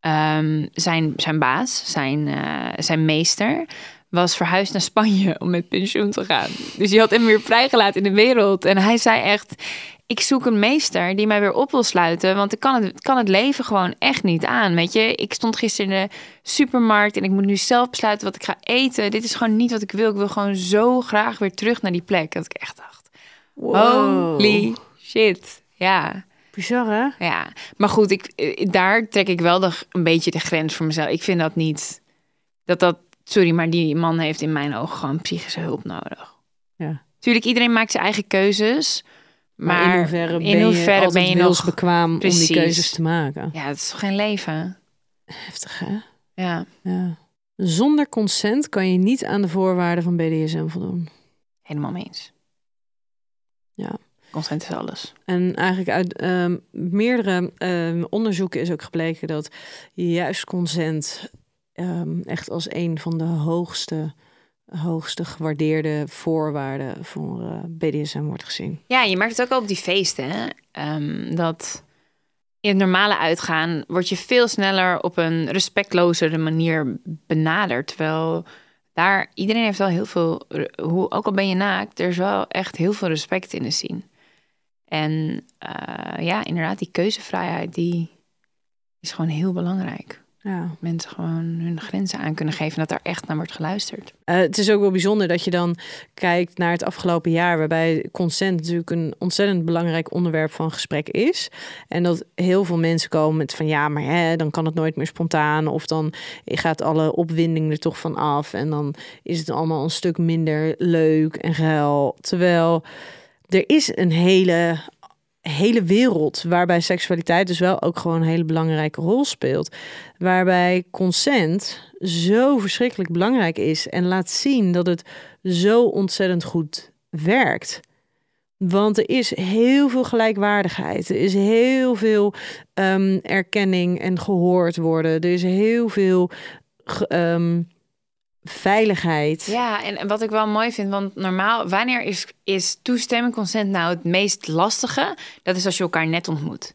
ehm, zijn, zijn baas, zijn, eh, zijn meester, was verhuisd naar Spanje om met pensioen te gaan. Dus die had hem weer vrijgelaten in de wereld. En hij zei echt, ik zoek een meester die mij weer op wil sluiten. Want ik kan het, kan het leven gewoon echt niet aan. Weet je, ik stond gisteren in de supermarkt en ik moet nu zelf besluiten wat ik ga eten. Dit is gewoon niet wat ik wil. Ik wil gewoon zo graag weer terug naar die plek. Dat ik echt dacht, holy shit. Ja, Bizar, hè? ja. Maar goed, ik, eh, daar trek ik wel de, een beetje de grens voor mezelf. Ik vind dat niet, dat dat, sorry, maar die man heeft in mijn ogen gewoon psychische hulp nodig. Ja. Tuurlijk, iedereen maakt zijn eigen keuzes. Maar, Maar, in hoeverre ben in hoeverre je ben je nog... wilsbekwaam om die keuzes te maken? Ja, het is toch geen leven? Heftig, hè? Ja, Ja. Zonder consent kan je niet aan de voorwaarden van BDSM voldoen. helemaal mee eens. Ja. Consent is alles. En eigenlijk uit ehm, meerdere ehm, onderzoeken is ook gebleken dat juist consent ehm, echt als een van de hoogste, hoogste gewaardeerde voorwaarden voor eh, BDSM wordt gezien. Ja, je merkt het ook al op die feesten. Hè? Ehm, dat in het normale uitgaan word je veel sneller op een respectlozere manier benaderd. Terwijl daar iedereen heeft wel heel veel, hoe, ook al ben je naakt, er is wel echt heel veel respect in de scene. En eh, ja, inderdaad, die keuzevrijheid, die is gewoon heel belangrijk. Ja. Mensen gewoon hun grenzen aan kunnen geven. En dat er echt naar wordt geluisterd. Eh, het is ook wel bijzonder dat je dan kijkt naar het afgelopen jaar, waarbij consent natuurlijk een ontzettend belangrijk onderwerp van gesprek is. En dat heel veel mensen komen met van ja, maar hè, dan kan het nooit meer spontaan. Of dan gaat alle opwinding er toch van af. En dan is het allemaal een stuk minder leuk en geil. Terwijl er is een hele hele wereld waarbij seksualiteit dus wel ook gewoon een hele belangrijke rol speelt. Waarbij consent zo verschrikkelijk belangrijk is en laat zien dat het zo ontzettend goed werkt. Want er is heel veel gelijkwaardigheid. Er is heel veel um, erkenning en gehoord worden. Er is heel veel ehm, veiligheid. Ja, en wat ik wel mooi vind, want normaal, wanneer is, is toestemming, consent nou het meest lastige? Dat is als je elkaar net ontmoet.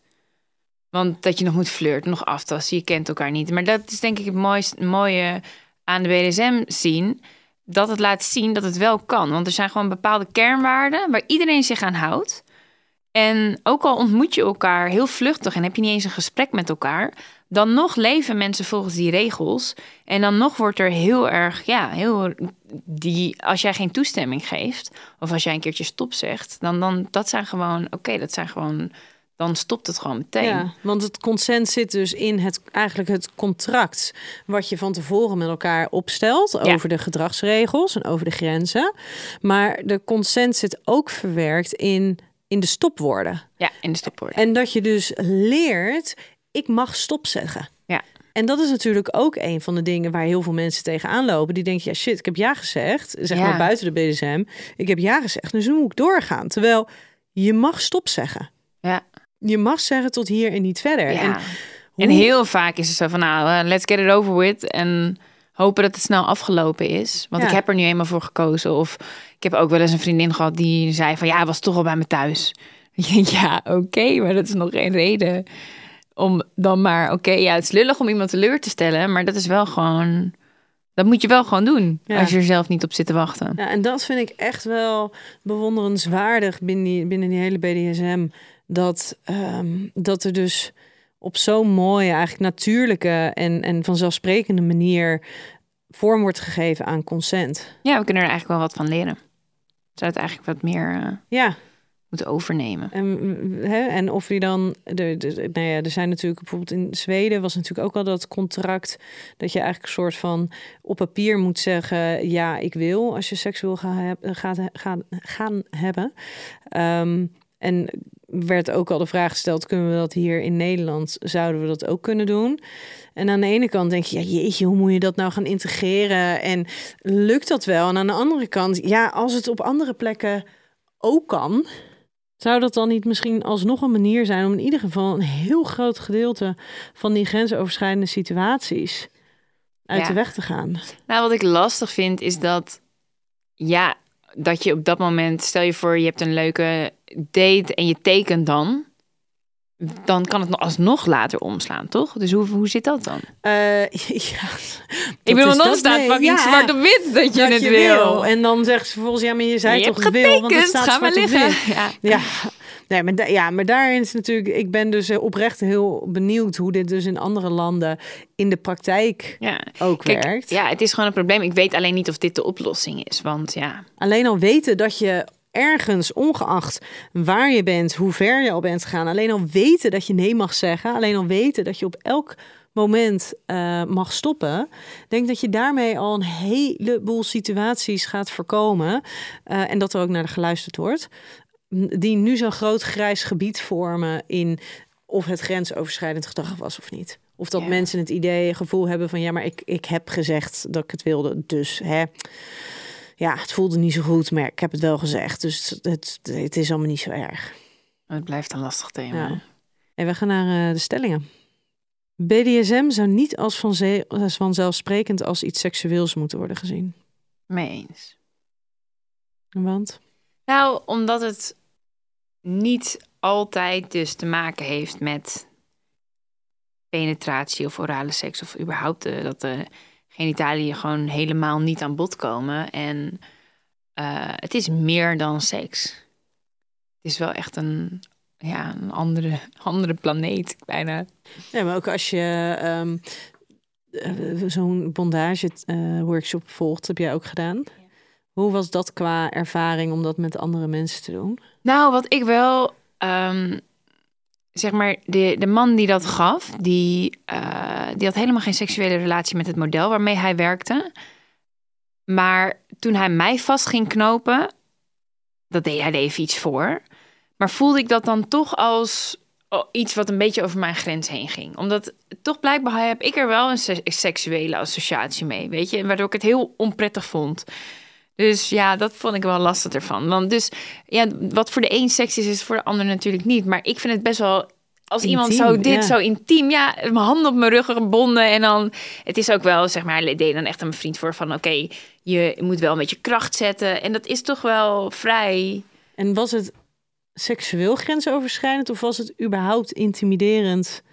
Want dat je nog moet flirten, nog aftasten, je kent elkaar niet. Maar dat is denk ik het mooiste, mooie aan de BDSM zien. Dat het laat zien dat het wel kan. Want er zijn gewoon bepaalde kernwaarden waar iedereen zich aan houdt. En ook al ontmoet je elkaar heel vluchtig en heb je niet eens een gesprek met elkaar, dan nog leven mensen volgens die regels. En dan nog wordt er heel erg, ja, heel die, als jij geen toestemming geeft, of als jij een keertje stop zegt, dan, dan dat zijn gewoon, oké, dat zijn gewoon, dan stopt het gewoon meteen. Ja, want het consent zit dus in het, eigenlijk het contract wat je van tevoren met elkaar opstelt over de gedragsregels en over de grenzen. Maar de consent zit ook verwerkt in in de stopwoorden. Ja, in de stopwoorden. En dat je dus leert ik mag stop zeggen. Ja. En dat is natuurlijk ook een van de dingen waar heel veel mensen tegenaan lopen. Die denken, ja shit, ik heb ja gezegd. Zeg maar buiten de BDSM. Ik heb ja gezegd, dus nu moet ik doorgaan. Terwijl je mag stop zeggen. Ja. Je mag zeggen tot hier en niet verder. Ja. En, en heel vaak is het zo van, nou, uh, let's get it over with. En hopen dat het snel afgelopen is. Want ik heb er nu eenmaal voor gekozen. Of ik heb ook wel eens een vriendin gehad die zei van, ja, hij was toch al bij me thuis. Ja, oké, maar dat is nog geen reden om dan maar, oké, ja, het is lullig om iemand teleur te stellen, maar dat is wel gewoon, dat moet je wel gewoon doen als je er zelf niet op zit te wachten. Ja, en dat vind ik echt wel bewonderenswaardig binnen die, binnen die hele BDSM, dat, um, dat er dus op zo'n mooie, eigenlijk natuurlijke en, en vanzelfsprekende manier vorm wordt gegeven aan consent. Ja, we kunnen er eigenlijk wel wat van leren. Zou het eigenlijk wat meer uh, ja moeten overnemen. En, hè, en of je dan, de, de, nou ja, er zijn natuurlijk bijvoorbeeld in Zweden was natuurlijk ook al dat contract dat je eigenlijk een soort van op papier moet zeggen, ja, ik wil als je seksueel gaat, gaat, gaan, gaan hebben. Um, en werd ook al de vraag gesteld: kunnen we dat hier in Nederland? Zouden we dat ook kunnen doen? En aan de ene kant denk je, ja, jeetje, hoe moet je dat nou gaan integreren? En lukt dat wel? En aan de andere kant, ja, als het op andere plekken ook kan, zou dat dan niet misschien alsnog een manier zijn om in ieder geval een heel groot gedeelte van die grensoverschrijdende situaties uit de weg te gaan? Nou, wat ik lastig vind is dat, ja, dat je op dat moment, stel je voor, je hebt een leuke date en je tekent dan dan kan het alsnog later omslaan, toch? Dus hoe, hoe zit dat dan? Uh, ja, ik bedoel, dan staat fucking zwart op wit dat je het wil. En dan zegt ze vervolgens, ja, maar je zei toch getekend, wil, want het staat ga maar liggen. Ja. ja. Nee, maar, ja, maar daarin is natuurlijk, ik ben dus eh, oprecht heel benieuwd hoe dit dus in andere landen in de praktijk ja. ook werkt. Ja, het is gewoon een probleem. Ik weet alleen niet of dit de oplossing is, want ja. Alleen al weten dat je ergens, ongeacht waar je bent, hoe ver je al bent gegaan, alleen al weten dat je nee mag zeggen, alleen al weten dat je op elk moment uh, mag stoppen, denk dat je daarmee al een heleboel situaties gaat voorkomen uh, en dat er ook naar de geluisterd wordt, die nu zo'n groot grijs gebied vormen in of het grensoverschrijdend gedrag was of niet. Of dat mensen het idee, gevoel hebben van ja, maar ik, ik heb gezegd dat ik het wilde, dus hè ja, het voelde niet zo goed, maar ik heb het wel gezegd. Dus het, het, is allemaal niet zo erg. Het blijft een lastig thema. Ja. En we gaan naar uh, de stellingen. BDSM zou niet als, als vanzelfsprekend als iets seksueels moeten worden gezien. Mee eens. Want? Nou, omdat het niet altijd dus te maken heeft met penetratie of orale seks of überhaupt de, dat de genitaliën gewoon helemaal niet aan bod komen. En uh, het is meer dan seks. Het is wel echt een, ja, een andere, andere planeet bijna. Ja, maar ook als je um, eh, zo'n bondage eh, workshop volgt, heb jij ook gedaan. Hoe was dat qua ervaring om dat met andere mensen te doen? Nou, wat ik wel, ehm, zeg maar, de, de man die dat gaf, die, eh, die had helemaal geen seksuele relatie met het model waarmee hij werkte. Maar toen hij mij vast ging knopen, dat deed hij even iets voor. Maar voelde ik dat dan toch als oh, iets wat een beetje over mijn grens heen ging. Omdat toch blijkbaar heb ik er wel een se- seksuele associatie mee, weet je. Waardoor ik het heel onprettig vond. Dus ja, dat vond ik wel lastig ervan. Want dus, ja, wat voor de een seks is, is voor de ander natuurlijk niet. Maar ik vind het best wel... Als iemand zo dit ja. zo intiem, ja, mijn handen op mijn rug gebonden en dan, het is ook wel, zeg maar, deed dan echt aan mijn vriend voor van, oké, je moet wel een beetje kracht zetten en dat is toch wel vrij. En was het seksueel grensoverschrijdend of was het überhaupt intimiderend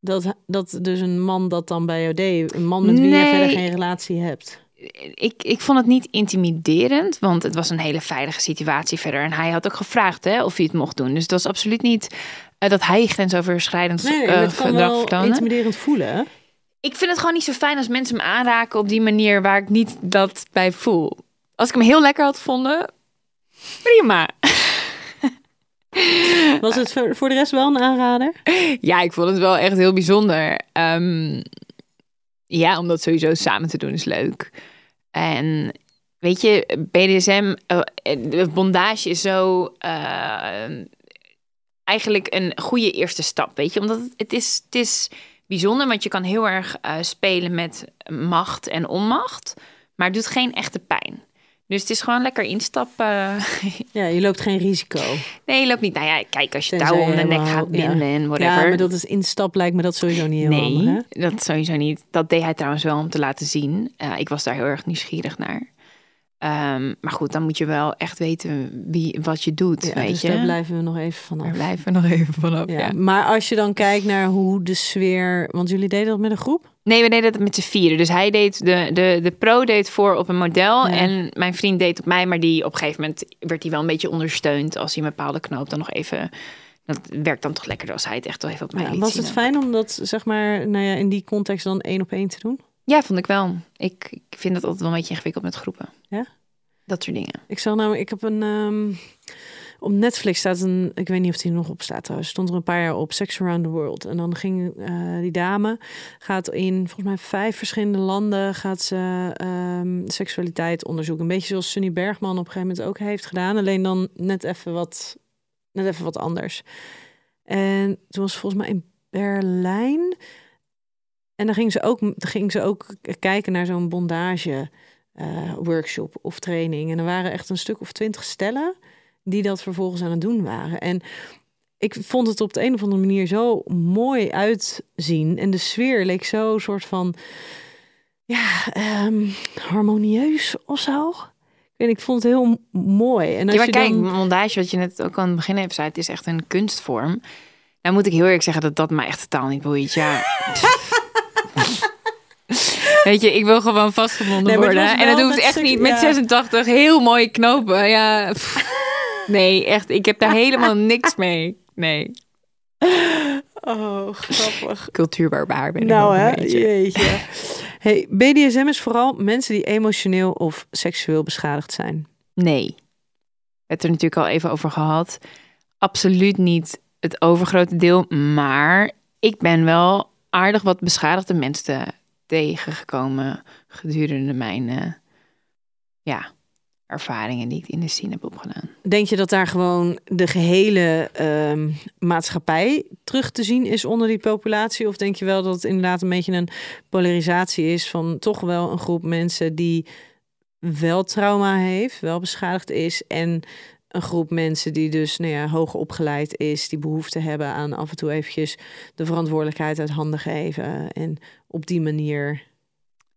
dat, dat dus een man dat dan bij jou deed? Een man met wie je verder geen relatie hebt. Ik, ik vond het niet intimiderend, want het was een hele veilige situatie verder. En hij had ook gevraagd hè, of hij het mocht doen. Dus het was absoluut niet eh, dat hij grensoverschrijdend Nee, eh, het kan gedrag wel vertoonde. intimiderend voelen. hè? Ik vind het gewoon niet zo fijn als mensen me aanraken op die manier waar ik niet dat bij voel. Als ik hem heel lekker had gevonden, prima. Was het voor voor de rest wel een aanrader? Ja, ik vond het wel echt heel bijzonder. Ehm, ja, om dat sowieso samen te doen is leuk. En weet je, BDSM, eh, de bondage is zo eh, eigenlijk een goede eerste stap, weet je. Omdat het, het, is, het is bijzonder, want je kan heel erg eh, spelen met macht en onmacht. Maar het doet geen echte pijn. Dus het is gewoon lekker instappen. Ja, je loopt geen risico. Nee, je loopt niet. Nou ja, kijk, als je Tenzij touwen om de nek gaat binden en whatever. Ja, maar dat is instap lijkt me dat sowieso niet heel handig, Nee, hè? dat sowieso niet. Dat deed hij trouwens wel om te laten zien. Eh, ik was daar heel erg nieuwsgierig naar. Ehm, maar goed, dan moet je wel echt weten wie, wat je doet, Ja, weet dus je. daar blijven we nog even vanaf. Daar blijven we nog even vanaf, Ja. ja. Maar als je dan kijkt naar hoe de sfeer... Want jullie deden dat met een groep? Nee, we deden dat met z'n vieren. Dus hij deed, de, de, de pro deed voor op een model. Ja. En mijn vriend deed op mij. Maar die op een gegeven moment werd hij wel een beetje ondersteund. Als hij een bepaalde knoop dan nog even... Dat werkt dan toch lekkerder als hij het echt wel even op mij Ja, liet was zien. het fijn om dat, zeg maar, nou ja, in die context dan één op één te doen? Ja, vond ik wel. Ik, ik vind het altijd wel een beetje ingewikkeld met groepen. Ja? Dat soort dingen. Ik zal nou, ik heb een. ehm, op Netflix staat een. Ik weet niet of die er nog op staat trouwens. Stond er een paar jaar op Sex Around the World. En dan ging eh, die dame. Gaat in volgens mij vijf verschillende landen. Gaat ze ehm, seksualiteit onderzoeken. Een beetje zoals Sunny Bergman op een gegeven moment ook heeft gedaan. Alleen dan net even wat. Net even wat anders. En toen was volgens mij in Berlijn. En dan ging ze ook, ging ze ook kijken naar zo'n bondage eh, workshop of training. En er waren echt een stuk of twintig stellen die dat vervolgens aan het doen waren. En ik vond het op de een of andere manier zo mooi uitzien. En de sfeer leek zo soort van, ja, ehm, harmonieus of zo. Niet, ik vond het heel mooi. En als Ja, maar je kijk, dan... mondage, wat je net ook aan het begin even zei, het is echt een kunstvorm. Nou moet ik heel eerlijk zeggen dat dat mij echt totaal niet boeit. Ja. Weet je, ik wil gewoon vastgebonden Nee, worden. En dat hoeft echt niet met ja. 86 heel mooie knopen. Ja, pff. nee, echt. Ik heb daar helemaal niks mee. Nee, Oh, grappig. cultuurbarbaar ben ik Nou hè, een beetje. jeetje. Hey, BDSM is vooral mensen die emotioneel of seksueel beschadigd zijn. Nee. We hebben het er natuurlijk al even over gehad. Absoluut niet het overgrote deel. Maar ik ben wel aardig wat beschadigde mensen tegengekomen gedurende mijn eh, ja, ervaringen die ik in de scene heb opgedaan. Denk je dat daar gewoon de gehele ehm, maatschappij terug te zien is onder die populatie? Of denk je wel dat het inderdaad een beetje een polarisatie is van toch wel een groep mensen die wel trauma heeft, wel beschadigd is en een groep mensen die dus nou ja, hoger opgeleid is, die behoefte hebben aan af en toe eventjes de verantwoordelijkheid uit handen geven en op die manier.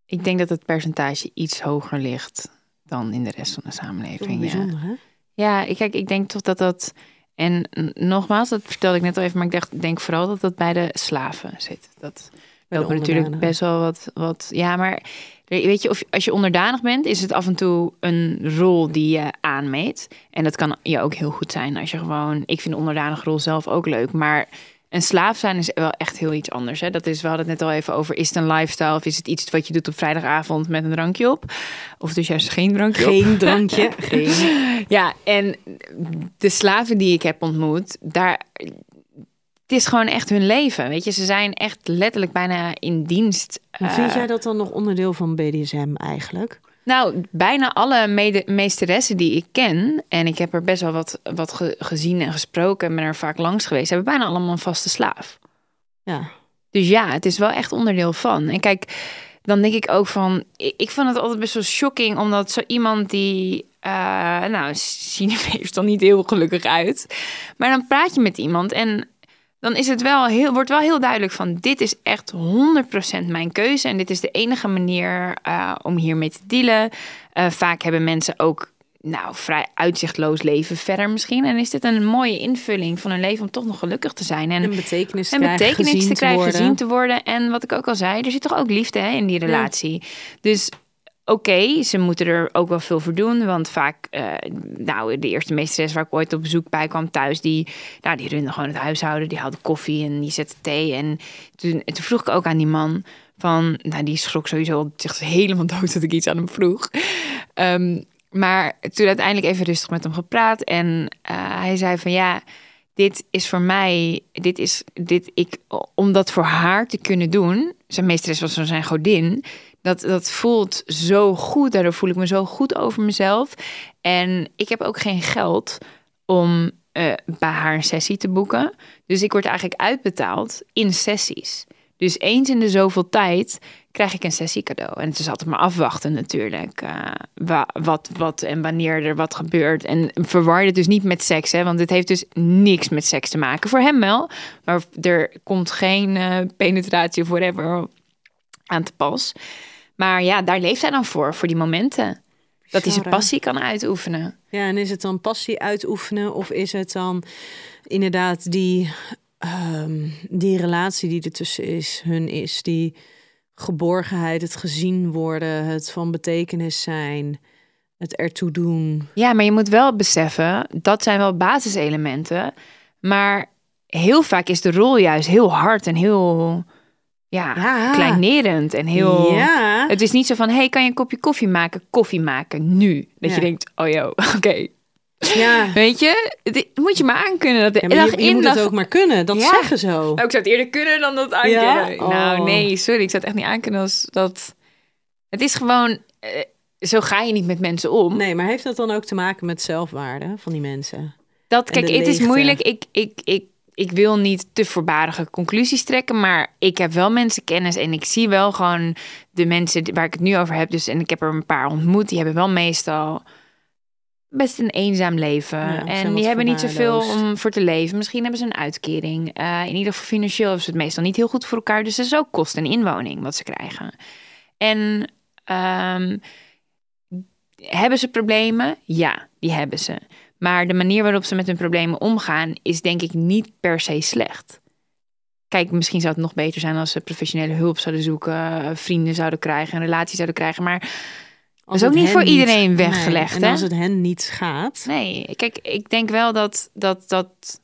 Ik denk dat het percentage iets hoger ligt dan in de rest van de samenleving. Ja. hè? Ja, ik, kijk, ik denk toch dat dat. En nogmaals, dat vertelde ik net al even, maar ik dacht, denk vooral dat dat bij de slaven zit. Dat lopen natuurlijk best wel wat, wat. Ja, maar weet je, of, als je onderdanig bent, is het af en toe een rol die je aanmeet. En dat kan je ook heel goed zijn als je gewoon. Ik vind de onderdanige rol zelf ook leuk, maar En slaaf zijn is wel echt heel iets anders. Hè? Dat is, we hadden het net al even over, is het een lifestyle of is het iets wat je doet op vrijdagavond met een drankje op? Of dus juist geen drankje op? Geen drankje. geen. Ja, en de slaven die ik heb ontmoet, daar, het is gewoon echt hun leven. Weet je, ze zijn echt letterlijk bijna in dienst. En vind Eh, jij dat dan nog onderdeel van BDSM eigenlijk? Nou, bijna alle mede- meesteressen die ik ken, en ik heb er best wel wat, wat ge- gezien en gesproken en ben er vaak langs geweest, hebben bijna allemaal een vaste slaaf. Ja. Dus ja, het is wel echt onderdeel van. En kijk, dan denk ik ook van, ik, ik vond het altijd best wel shocking, omdat zo iemand die, eh, nou, zien er dan niet heel gelukkig uit, maar dan praat je met iemand en dan is het wel heel, wordt wel heel duidelijk van, dit is echt 100% mijn keuze en dit is de enige manier eh, om hiermee te dealen. Eh, vaak hebben mensen ook nou, vrij uitzichtloos leven verder misschien. En is dit een mooie invulling van hun leven om toch nog gelukkig te zijn. En En betekenis te en krijgen, betekenis gezien te krijgen, worden. gezien te worden. En wat ik ook al zei, er zit toch ook liefde hè, in die relatie. Dus oké, ze moeten er ook wel veel voor doen. Want vaak, eh, nou, de eerste meesteres waar ik ooit op bezoek bij kwam thuis, die, nou, die runde gewoon het huishouden. Die haalde koffie en die zette thee. En toen, toen vroeg ik ook aan die man van, nou, die schrok sowieso zich helemaal dood dat ik iets aan hem vroeg. Ehm, maar toen uiteindelijk even rustig met hem gepraat. En eh, hij zei van ja, dit is voor mij, dit is, dit, ik, om dat voor haar te kunnen doen. Zijn meesteres was zo zijn godin. Dat, dat voelt zo goed. Daardoor voel ik me zo goed over mezelf. En ik heb ook geen geld om eh, bij haar een sessie te boeken. Dus ik word eigenlijk uitbetaald in sessies. Dus eens in de zoveel tijd krijg ik een sessie cadeau. En het is altijd maar afwachten natuurlijk. wa- wat, wat en wanneer er wat gebeurt. En verwar het dus niet met seks. Hè? Want dit heeft dus niks met seks te maken. Voor hem wel. Maar er komt geen eh, penetratie of whatever aan te pas. Maar ja, daar leeft hij dan voor. Voor die momenten. Dat hij zijn passie kan uitoefenen. Ja, en is het dan passie uitoefenen of is het dan inderdaad die, ehm, die relatie die ertussen is, hun is, die geborgenheid, het gezien worden, het van betekenis zijn, het ertoe doen. Ja, maar je moet wel beseffen, dat zijn wel basiselementen. Maar heel vaak is de rol juist heel hard en heel ja, Ja. kleinerend. En heel... Ja. Het is niet zo van, hey, kan je een kopje koffie maken? Koffie maken, nu. Dat Ja. je denkt, oh joh, oké. Ja. Weet je, het moet je maar aankunnen. Dat de Ja, dag je, je in, moet dag... het ook maar kunnen. Dat zeggen zo. Nou, ik zou het eerder kunnen dan dat aankunnen. Nou, Oh. nee, sorry. Ik zou het echt niet aankunnen als dat... Het is gewoon... eh, zo ga je niet met mensen om. Nee, maar heeft dat dan ook te maken met zelfwaarde van die mensen? Dat, En kijk, het is moeilijk. Ik, ik, ik, ik wil niet te voorbarige conclusies trekken, maar ik heb wel mensenkennis en ik zie wel gewoon de mensen waar ik het nu over heb. Dus, en ik heb er een paar ontmoet, die hebben wel meestal best een eenzaam leven. Ja, en die hebben niet zoveel om voor te leven. Misschien hebben ze een uitkering. Eh, in ieder geval financieel hebben ze het meestal niet heel goed voor elkaar. Dus het is ook kost en inwoning wat ze krijgen. En ehm, hebben ze problemen? Ja, die hebben ze. Maar de manier waarop ze met hun problemen omgaan is denk ik niet per se slecht. Kijk, misschien zou het nog beter zijn als ze professionele hulp zouden zoeken, vrienden zouden krijgen, een relatie zouden krijgen. Maar Als is ook niet voor iedereen weggelegd, Nee. En hè? als het hen niet gaat. nee, kijk, ik denk wel dat, dat, dat,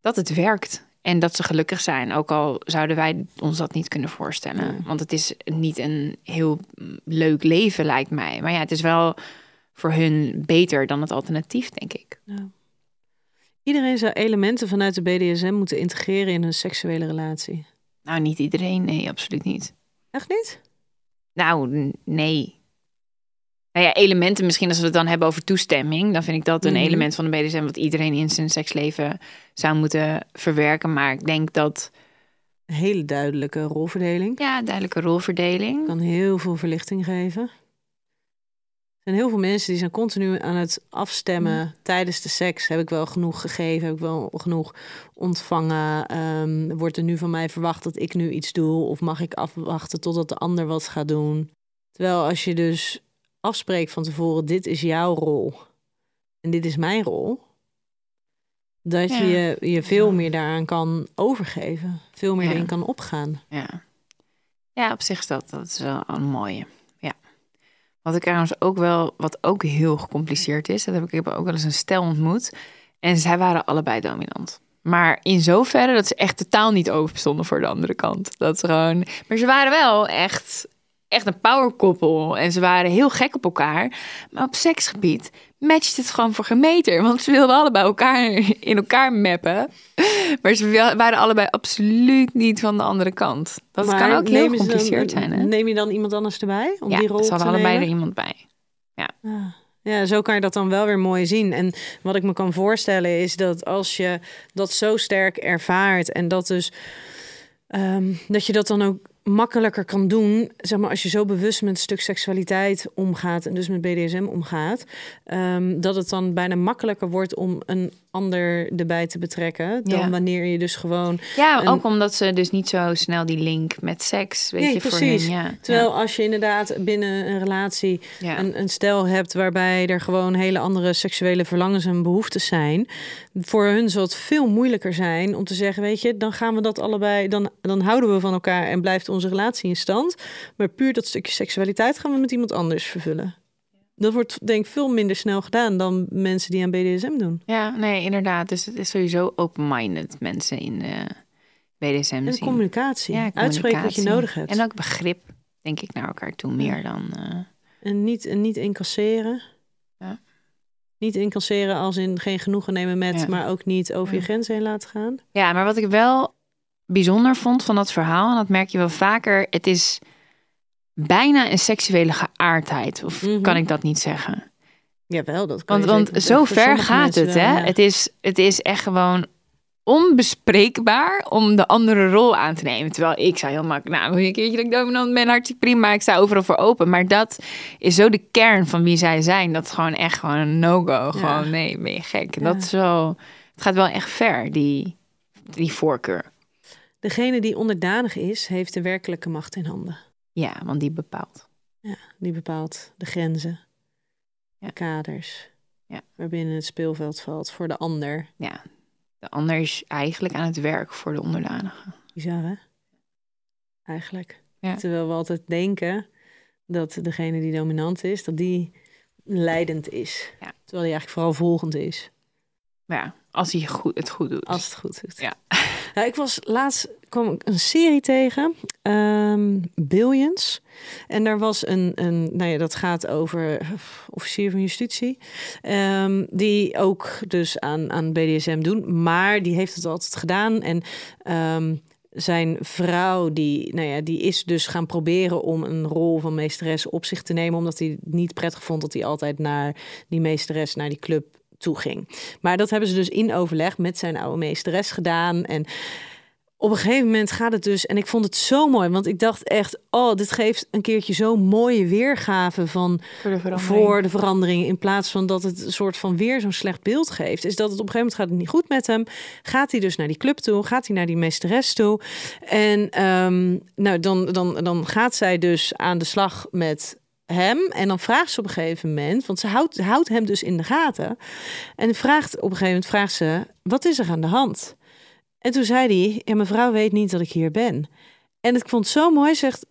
dat het werkt. En dat ze gelukkig zijn, ook al zouden wij ons dat niet kunnen voorstellen. Nee. Want het is niet een heel leuk leven, lijkt mij. Maar ja, het is wel voor hun beter dan het alternatief, denk ik. Iedereen zou elementen vanuit de BDSM moeten integreren in hun seksuele relatie. Nou, niet iedereen, nee, absoluut niet. Echt niet? Nou, nee. Nou ja, elementen, misschien als we het dan hebben over toestemming, dan vind ik dat een Mhm. element van de BDSM wat iedereen in zijn seksleven zou moeten verwerken. Maar ik denk dat, Een hele duidelijke rolverdeling. ja, duidelijke rolverdeling. Kan heel veel verlichting geven. Er zijn heel veel mensen die zijn continu aan het afstemmen tijdens de seks. Heb ik wel genoeg gegeven? Heb ik wel genoeg ontvangen? Ehm, wordt er nu van mij verwacht dat ik nu iets doe? Of mag ik afwachten totdat de ander wat gaat doen? Terwijl als je dus afspreekt van tevoren, dit is jouw rol en dit is mijn rol. Dat Ja. je je veel meer daaraan kan overgeven. Veel meer Ja. erin kan opgaan. Ja. ja, op zich is dat, dat is wel een mooie. Wat ik trouwens ook wel, wat ook heel gecompliceerd is, dat heb ik, ik heb ook wel eens een stel ontmoet. En zij waren allebei dominant. Maar in zoverre dat ze echt totaal niet open stonden voor de andere kant. Dat gewoon... Maar ze waren wel echt, echt een powerkoppel. En ze waren heel gek op elkaar. Maar op seksgebied matcht het gewoon voor gemeter. Want ze wilden allebei elkaar in elkaar mappen. Maar ze wa- waren allebei absoluut niet van de andere kant. Dat Maar kan ook heel dan- gecompliceerd zijn, hè? Neem je dan iemand anders erbij om Ja, die rol ze hadden allebei er iemand bij. Ja, zo kan je dat dan wel weer mooi zien. En wat ik me kan voorstellen is dat als je dat zo sterk ervaart en dat dus ehm, dat je dat dan ook makkelijker kan doen, zeg maar, als je zo bewust met een stuk seksualiteit omgaat en dus met BDSM omgaat, ehm, dat het dan bijna makkelijker wordt om een ander erbij te betrekken dan Ja. wanneer je dus gewoon Ja, ook omdat ze dus niet zo snel die link met seks, weet Nee, je, voor hun. Ja, Terwijl als je inderdaad binnen een relatie ja. een, een stel hebt waarbij er gewoon hele andere seksuele verlangens en behoeftes zijn, voor hun zal het veel moeilijker zijn om te zeggen, weet je, dan gaan we dat allebei, dan, dan houden we van elkaar en blijft onze relatie in stand. Maar puur dat stukje seksualiteit gaan we met iemand anders vervullen. Dat wordt denk ik veel minder snel gedaan dan mensen die aan BDSM doen. ja, nee, inderdaad. Dus het is sowieso open-minded mensen in de BDSM En zien. communicatie. Ja, Uitspreken wat je nodig hebt. En ook begrip, denk ik, naar elkaar toe meer dan... eh, En niet, en niet incasseren. Ja. Niet incasseren als in geen genoegen nemen met, Ja. maar ook niet over je grenzen heen laten gaan. Ja, maar wat ik wel bijzonder vond van dat verhaal, en dat merk je wel vaker, het is bijna een seksuele geaardheid. Of Mhm. kan ik dat niet zeggen? Jawel, dat kan Want, want zo ver gaat het, wel, hè? ja. Het, is, het is echt gewoon onbespreekbaar om de andere rol aan te nemen. Terwijl ik zou heel makkelijk, nou, een keertje dat ik dominant ben, hartstikke prima. Ik sta overal voor open. Maar dat is zo de kern van wie zij zijn. Dat is gewoon echt gewoon een no-go. Gewoon, nee, ben je gek. Ja. Dat is wel, het gaat wel echt ver, die, die voorkeur. Degene die onderdanig is, heeft de werkelijke macht in handen. Ja, want die bepaalt. Ja, die bepaalt de grenzen, Ja. de kaders, Ja. waarbinnen het speelveld valt voor de ander. Ja, de ander is eigenlijk aan het werk voor de onderdanige. Bizar, hè? Eigenlijk. Ja. Terwijl we altijd denken dat degene die dominant is, dat die leidend is. Ja. Terwijl die eigenlijk vooral volgend is. Maar ja, als hij goed, het goed doet. Als het goed doet. Ja. Nou, ik was laatst kwam ik een serie tegen, ehm, Billions. En daar was een, een, nou ja, dat gaat over eh, officier van justitie, ehm, die ook dus aan, aan BDSM doen, maar die heeft het altijd gedaan en ehm, zijn vrouw, die, nou ja, die is dus gaan proberen om een rol van meesteres op zich te nemen, omdat hij het niet prettig vond dat hij altijd naar die meesteres, naar die club toe ging. Maar dat hebben ze dus in overleg met zijn oude meesteres gedaan. En op een gegeven moment gaat het dus. En ik vond het zo mooi. Want ik dacht echt, oh, dit geeft een keertje zo'n mooie weergave van voor de verandering. voor de verandering. In plaats van dat het een soort van weer zo'n slecht beeld geeft. Is dat het op een gegeven moment gaat het niet goed met hem. Gaat hij dus naar die club toe? Gaat hij naar die meesteres toe? En ehm, nou, dan, dan, dan gaat zij dus aan de slag met hem. En dan vraagt ze op een gegeven moment, want ze houdt, houdt hem dus in de gaten. En vraagt op een gegeven moment vraagt ze: wat is er aan de hand? En toen zei hij: ja, mijn vrouw weet niet dat ik hier ben. En ik vond het zo mooi. Zegt: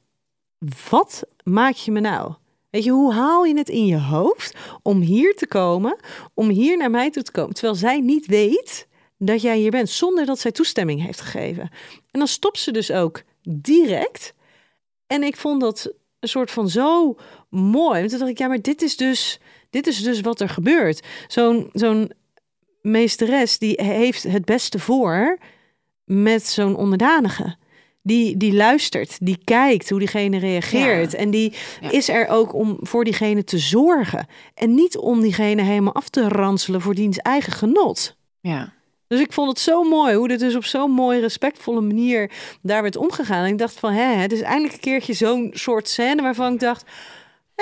wat maak je me nou? Weet je, hoe haal je het in je hoofd om hier te komen, om hier naar mij toe te komen, terwijl zij niet weet dat jij hier bent, zonder dat zij toestemming heeft gegeven. En dan stopt ze dus ook direct. En ik vond dat een soort van zo mooi. Want toen dacht ik, ja, maar dit is dus, dit is dus wat er gebeurt. Zo'n zo'n meesteres die heeft het beste voor met zo'n onderdanige. Die, die luistert, die kijkt hoe diegene reageert. Ja. En die Ja. is er ook om voor diegene te zorgen. En niet om diegene helemaal af te ranselen voor diens eigen genot. Ja. Dus ik vond het zo mooi hoe dit dus op zo'n mooie, respectvolle manier daar werd omgegaan. En ik dacht van, hè, het is eindelijk een keertje zo'n soort scène waarvan ik dacht,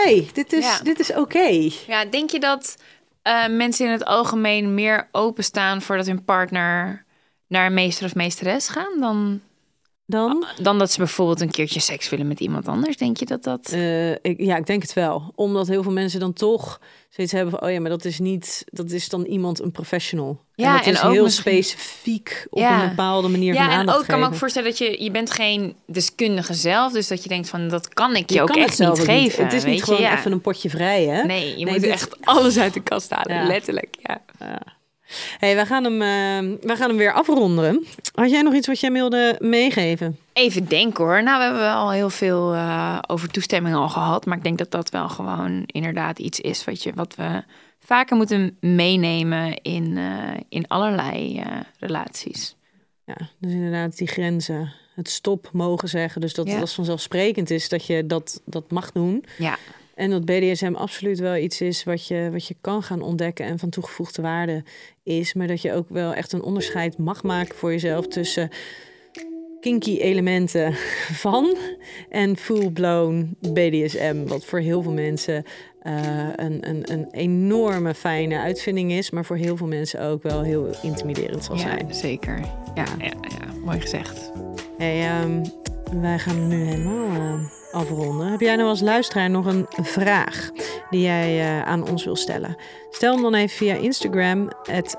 hey, dit is, Ja. dit is oké. Ja, denk je dat eh, mensen in het algemeen meer openstaan voordat hun partner naar een meester of meesteres gaan dan, Dan, dan dat ze bijvoorbeeld een keertje seks willen met iemand anders? Denk je dat dat... eh, ik, ja, ik denk het wel. Omdat heel veel mensen dan toch zoiets hebben van, oh ja, maar dat is niet, dat is dan iemand een professional. Ja, en dat en is ook heel misschien- specifiek op Ja. een bepaalde manier van Ja, en aandacht ook kan me ook voorstellen dat je, je bent geen deskundige zelf, dus dat je denkt van dat kan ik je, Je ook kan het echt zelf niet geven. Het is weet niet je? gewoon ja. even een potje vrij, hè? Nee, je Nee, moet dit- echt alles uit de kast halen, letterlijk. Ja. Hey, we, gaan hem, uh, we gaan hem weer afronden. Had jij nog iets wat jij wilde meegeven? Even denken hoor. Nou, we hebben al heel veel uh, over toestemming al gehad. Maar ik denk dat dat wel gewoon inderdaad iets is wat, je, wat we vaker moeten meenemen in, uh, in allerlei relaties. Ja, dus inderdaad die grenzen. Het stop mogen zeggen. Dus dat ja. dat vanzelfsprekend is dat je dat, dat mag doen. Ja. En dat BDSM absoluut wel iets is wat je, wat je kan gaan ontdekken en van toegevoegde waarde is. Maar dat je ook wel echt een onderscheid mag maken voor jezelf tussen kinky elementen van en full-blown BDSM. Wat voor heel veel mensen uh, een, een, een enorme fijne uitvinding is, maar voor heel veel mensen ook wel heel intimiderend zal ja, zijn. Zeker. Ja, ja, ja, mooi gezegd. Hey, um, wij gaan nu helemaal uh, afronden. Heb jij nou als luisteraar nog een vraag die jij uh, aan ons wil stellen? Stel hem dan even via Instagram,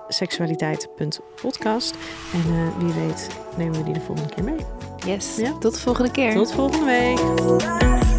seksualiteit.podcast. En uh, wie weet nemen we die de volgende keer mee. Yes, ja? tot de volgende keer. Tot volgende week.